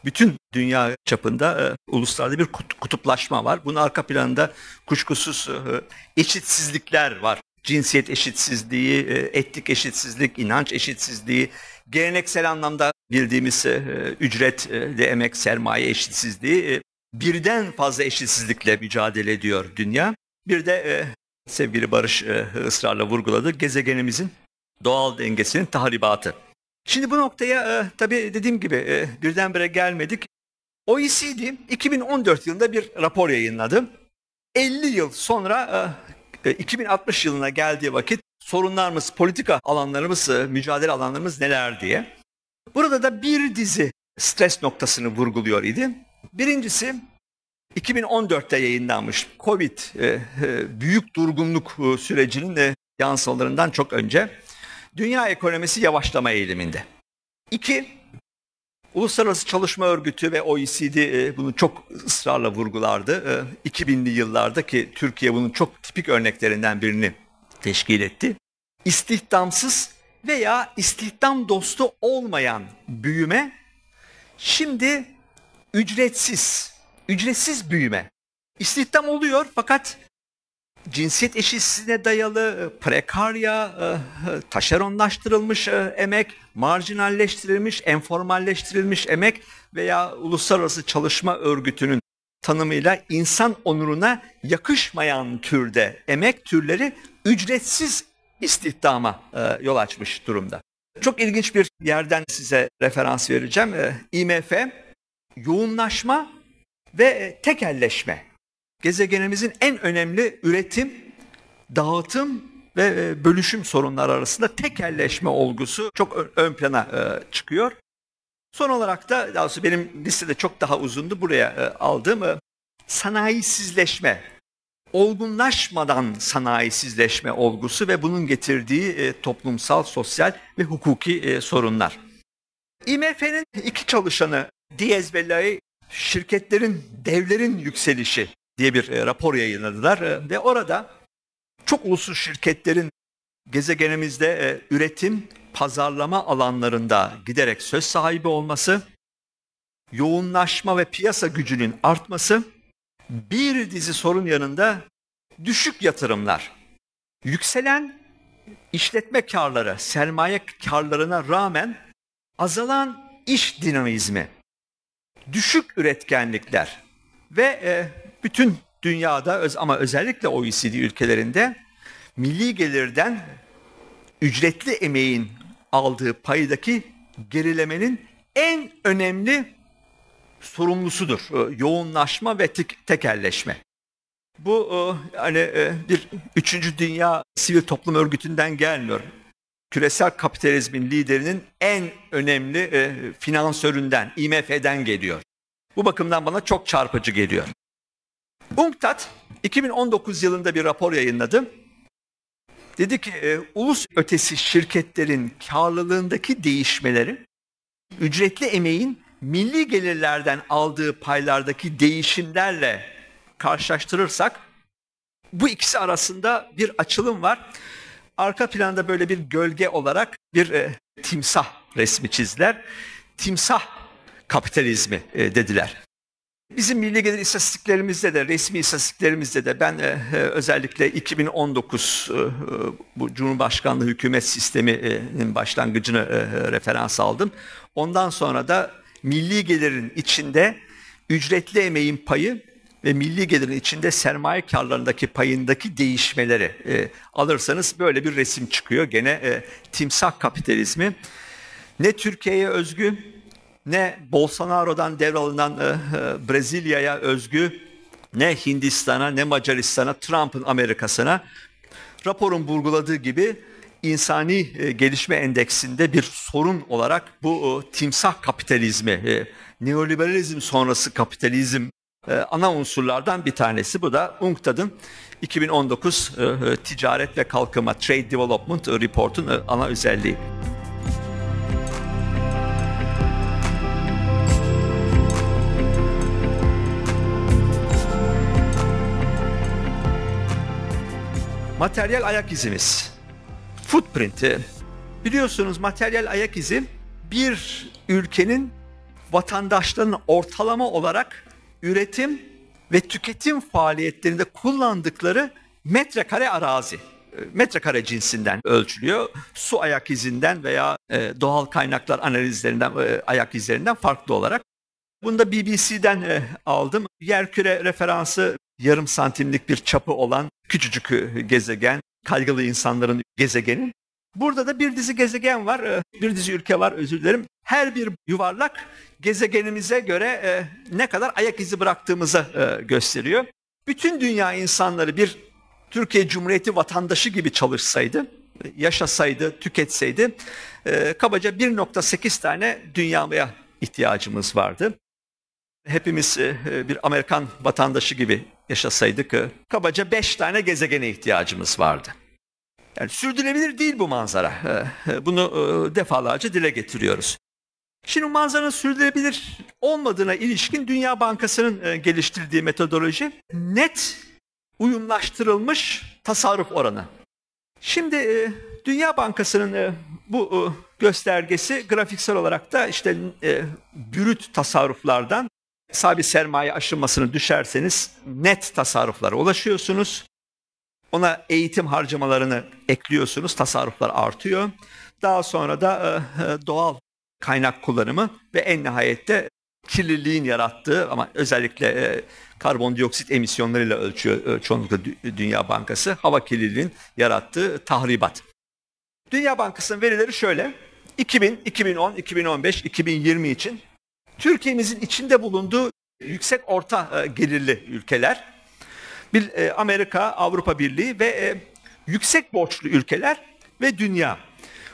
Bütün dünya çapında e, uluslarda bir kutuplaşma var. Bunun arka planında kuşkusuz e, eşitsizlikler var. Cinsiyet eşitsizliği, e, etnik eşitsizlik, inanç eşitsizliği, geleneksel anlamda bildiğimiz e, ücretli emek sermaye eşitsizliği e, birden fazla eşitsizlikle mücadele ediyor dünya. Bir de e, sevgili Barış e, ısrarla vurguladı gezegenimizin doğal dengesinin tahribatı. Şimdi bu noktaya e, tabii dediğim gibi e, birdenbire gelmedik. OECD 2014 yılında bir rapor yayınladı. 50 yıl sonra e, 2060 e, yılına geldiği vakit sorunlarımız, politika alanlarımız, e, mücadele alanlarımız neler diye. Burada da bir dizi stres noktasını vurguluyor idi. Birincisi 2014'te yayınlanmış Covid e, büyük durgunluk sürecinin yansımalarından çok önce dünya ekonomisi yavaşlama eğiliminde. İki, Uluslararası Çalışma Örgütü ve OECD e, bunu çok ısrarla vurgulardı. E, 2000'li yıllarda ki Türkiye bunun çok tipik örneklerinden birini teşkil etti. İstihdamsız veya istihdam dostu olmayan büyüme şimdi ücretsiz, ücretsiz büyüme. İstihdam oluyor fakat cinsiyet eşitsizliğine dayalı, prekarya, e, taşeronlaştırılmış e, emek, marjinalleştirilmiş, enformalleştirilmiş emek veya Uluslararası Çalışma Örgütü'nün tanımıyla insan onuruna yakışmayan türde emek türleri ücretsiz istihdama e, yol açmış durumda. Çok ilginç bir yerden size referans vereceğim. IMF yoğunlaşma ve tekelleşme gezegenimizin en önemli üretim, dağıtım ve bölüşüm sorunları arasında tekelleşme olgusu çok ön plana çıkıyor. Son olarak da daha doğrusu benim listede çok daha uzundu buraya aldığım sanayisizleşme, olgunlaşmadan sanayisizleşme olgusu ve bunun getirdiği toplumsal, sosyal ve hukuki sorunlar. IMF'nin iki çalışanı Diaz ve Lai şirketlerin, devlerin yükselişi diye bir e, rapor yayınladılar. E, ve orada çok uluslu şirketlerin gezegenimizde e, üretim, pazarlama alanlarında giderek söz sahibi olması, yoğunlaşma ve piyasa gücünün artması, bir dizi sorun yanında düşük yatırımlar, yükselen işletme karları, sermaye karlarına rağmen azalan iş dinamizmi, düşük üretkenlikler ve e, bütün dünyada ama özellikle OECD ülkelerinde milli gelirden ücretli emeğin aldığı paydaki gerilemenin en önemli sorumlusudur. Yoğunlaşma ve tekelleşme. Bu hani bir üçüncü dünya sivil toplum örgütünden gelmiyor. Küresel kapitalizmin liderinin en önemli finansöründen, IMF'den geliyor. Bu bakımdan bana çok çarpıcı geliyor. UNCTAD 2019 yılında bir rapor yayınladı. Dedi ki e, ulus ötesi şirketlerin karlılığındaki değişmeleri ücretli emeğin milli gelirlerden aldığı paylardaki değişimlerle karşılaştırırsak bu ikisi arasında bir açılım var. Arka planda böyle bir gölge olarak bir e, timsah resmi çizdiler. Timsah kapitalizmi e, dediler. Bizim milli gelir istatistiklerimizde de, resmi istatistiklerimizde de ben e, e özellikle 2019 e, e, bu Cumhurbaşkanlığı hükümet sisteminin başlangıcını e, referans aldım. Ondan sonra da milli gelirin içinde ücretli emeğin payı ve milli gelirin içinde sermaye karlarındaki payındaki değişmeleri e, alırsanız böyle bir resim çıkıyor. Gene e, timsah kapitalizmi ne Türkiye'ye özgü ne Bolsonaro'dan devralınan e, e, Brezilya'ya özgü ne Hindistan'a ne Macaristan'a Trump'ın Amerika'sına raporun vurguladığı gibi insani e, gelişme endeksinde bir sorun olarak bu timsah kapitalizmi, neoliberalizm sonrası kapitalizm ana unsurlardan bir tanesi. Bu da UNCTAD'ın 2019 e, e, Ticaret ve Kalkınma Trade Development Report'un ana özelliği. Materyal ayak izimiz. Footprint'i. Biliyorsunuz materyal ayak izi bir ülkenin vatandaşlarının ortalama olarak üretim ve tüketim faaliyetlerinde kullandıkları metrekare arazi metrekare cinsinden ölçülüyor. Su ayak izinden veya e, doğal kaynaklar analizlerinden e, ayak izlerinden farklı olarak. Bunu da BBC'den e, aldım. Yerküre referansı yarım santimlik bir çapı olan küçücük e, gezegen, kaygılı insanların gezegeni. Burada da bir dizi gezegen var, e, bir dizi ülke var özür dilerim. Her bir yuvarlak gezegenimize göre e, ne kadar ayak izi bıraktığımızı gösteriyor. Bütün dünya insanları bir Türkiye Cumhuriyeti vatandaşı gibi çalışsaydı, yaşasaydı, tüketseydi kabaca 1.8 tane dünyaya ihtiyacımız vardı hepimiz bir Amerikan vatandaşı gibi yaşasaydık e, kabaca beş tane gezegene ihtiyacımız vardı. Yani sürdürülebilir değil bu manzara. Bunu defalarca dile getiriyoruz. Şimdi manzaranın sürdürülebilir olmadığına ilişkin Dünya Bankası'nın e, geliştirdiği metodoloji net uyumlaştırılmış tasarruf oranı. Şimdi e, Dünya Bankası'nın e, bu göstergesi grafiksel olarak da işte brüt tasarruflardan sabit sermaye aşınmasını düşerseniz net tasarruflara ulaşıyorsunuz. Ona eğitim harcamalarını ekliyorsunuz, tasarruflar artıyor. Daha sonra da doğal kaynak kullanımı ve en nihayette kirliliğin yarattığı ama özellikle e, karbondioksit emisyonlarıyla ölçüyor e, çoğunlukla Dünya Bankası hava kirliliğinin yarattığı tahribat. Dünya Bankası'nın verileri şöyle. 2000, 2010, 2015, 2020 için Türkiye'mizin içinde bulunduğu yüksek orta e, gelirli ülkeler, bir e, Amerika, Avrupa Birliği ve e, yüksek borçlu ülkeler ve dünya.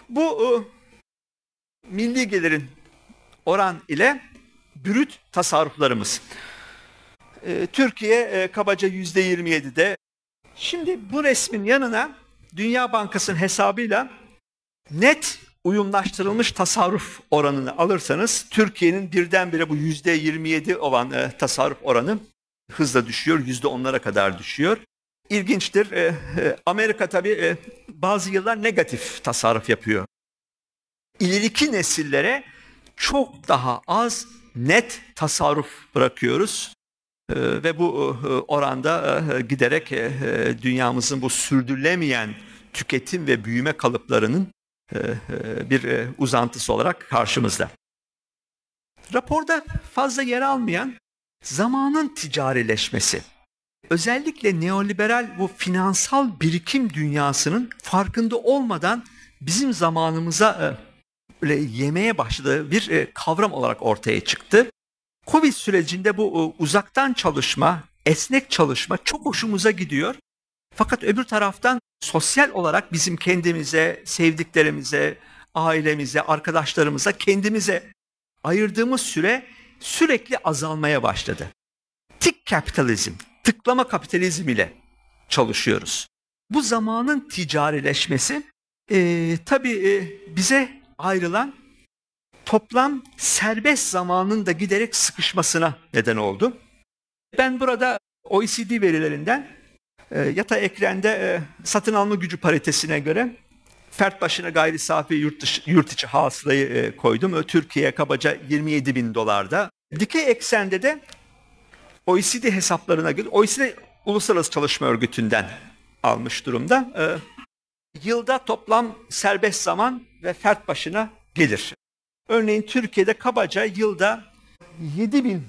Bu milli gelirin oran ile brüt tasarruflarımız. Türkiye kabaca yüzde 27'de. Şimdi bu resmin yanına Dünya Bankası'nın hesabıyla net uyumlaştırılmış tasarruf oranını alırsanız Türkiye'nin birdenbire bu yüzde 27 olan e, tasarruf oranı hızla düşüyor, yüzde onlara kadar düşüyor. İlginçtir. E, Amerika tabii bazı yıllar negatif tasarruf yapıyor ileriki nesillere çok daha az net tasarruf bırakıyoruz. Ee, ve bu e, oranda e, giderek e, dünyamızın bu sürdürülemeyen tüketim ve büyüme kalıplarının bir uzantısı olarak karşımızda. Raporda fazla yer almayan zamanın ticarileşmesi. Özellikle neoliberal bu finansal birikim dünyasının farkında olmadan bizim zamanımıza böyle yemeye başladığı bir e, kavram olarak ortaya çıktı. Covid sürecinde bu e, uzaktan çalışma, esnek çalışma çok hoşumuza gidiyor. Fakat öbür taraftan sosyal olarak bizim kendimize, sevdiklerimize, ailemize, arkadaşlarımıza, kendimize ayırdığımız süre sürekli azalmaya başladı. Tik kapitalizm, tıklama kapitalizm ile çalışıyoruz. Bu zamanın ticarileşmesi e, tabii e, bize ayrılan toplam serbest zamanın da giderek sıkışmasına neden oldu. Ben burada OECD verilerinden e, yata ekrende e, satın alma gücü paritesine göre fert başına gayri safi yurt, dışı, yurt içi hasılayı e, koydum. Türkiye kabaca 27 bin dolarda. Dikey eksende de OECD hesaplarına göre, OECD Uluslararası Çalışma Örgütü'nden almış durumda. Yılda toplam serbest zaman ve fert başına gelir. Örneğin Türkiye'de kabaca yılda 7 bin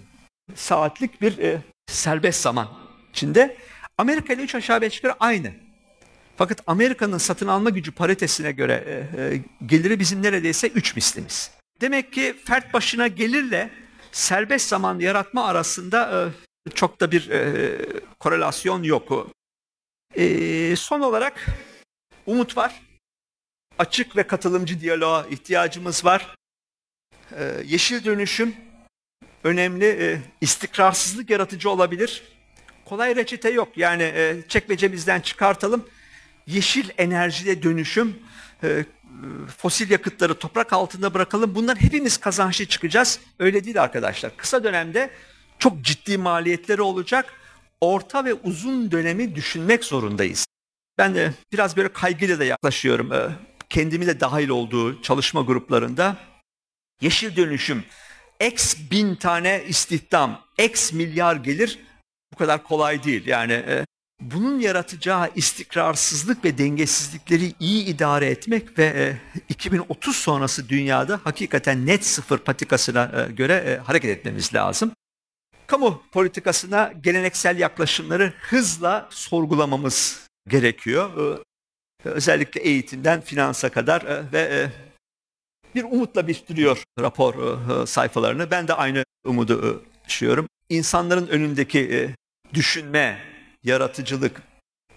saatlik bir serbest zaman içinde. Amerika ile 3 aşağı 5 yukarı aynı. Fakat Amerika'nın satın alma gücü paritesine göre e, e, geliri bizim neredeyse 3 mislimiz. Demek ki fert başına gelirle serbest zaman yaratma arasında e, çok da bir e, korelasyon yok. E, son olarak umut var açık ve katılımcı diyaloğa ihtiyacımız var. Ee, yeşil dönüşüm önemli, e, istikrarsızlık yaratıcı olabilir. Kolay reçete yok. Yani e, çekmecemizden çıkartalım. Yeşil enerjide dönüşüm, e, fosil yakıtları toprak altında bırakalım. Bundan hepimiz kazançlı çıkacağız. Öyle değil arkadaşlar. Kısa dönemde çok ciddi maliyetleri olacak. Orta ve uzun dönemi düşünmek zorundayız. Ben de biraz böyle kaygıyla da yaklaşıyorum kendimi de dahil olduğu çalışma gruplarında yeşil dönüşüm, x bin tane istihdam, x milyar gelir bu kadar kolay değil. Yani e, bunun yaratacağı istikrarsızlık ve dengesizlikleri iyi idare etmek ve e, 2030 sonrası dünyada hakikaten net sıfır patikasına e, göre e, hareket etmemiz lazım. Kamu politikasına geleneksel yaklaşımları hızla sorgulamamız gerekiyor. E, özellikle eğitimden finansa kadar e, ve e, bir umutla bitiriyor rapor e, sayfalarını. Ben de aynı umudu yaşıyorum. İnsanların önündeki düşünme, yaratıcılık,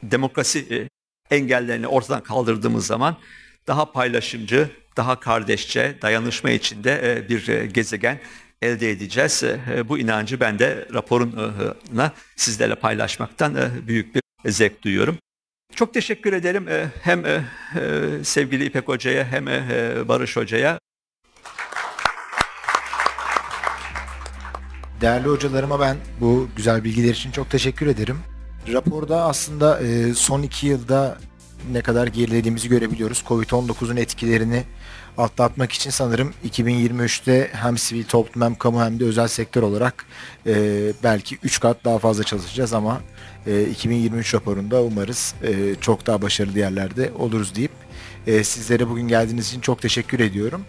demokrasi engellerini ortadan kaldırdığımız zaman daha paylaşımcı, daha kardeşçe, dayanışma içinde bir gezegen elde edeceğiz. Bu inancı ben de raporuna sizlerle paylaşmaktan büyük bir zevk duyuyorum. Çok teşekkür ederim e, hem e, e, sevgili İpek Hoca'ya hem Barış Hoca'ya. Değerli hocalarıma ben bu güzel bilgiler için çok teşekkür ederim. Raporda aslında e, son iki yılda ne kadar gerilediğimizi görebiliyoruz. Covid-19'un etkilerini atlatmak için sanırım 2023'te hem sivil toplum hem kamu hem de özel sektör olarak e, belki 3 kat daha fazla çalışacağız ama e, 2023 raporunda umarız e, çok daha başarılı yerlerde oluruz deyip e, sizlere bugün geldiğiniz için çok teşekkür ediyorum.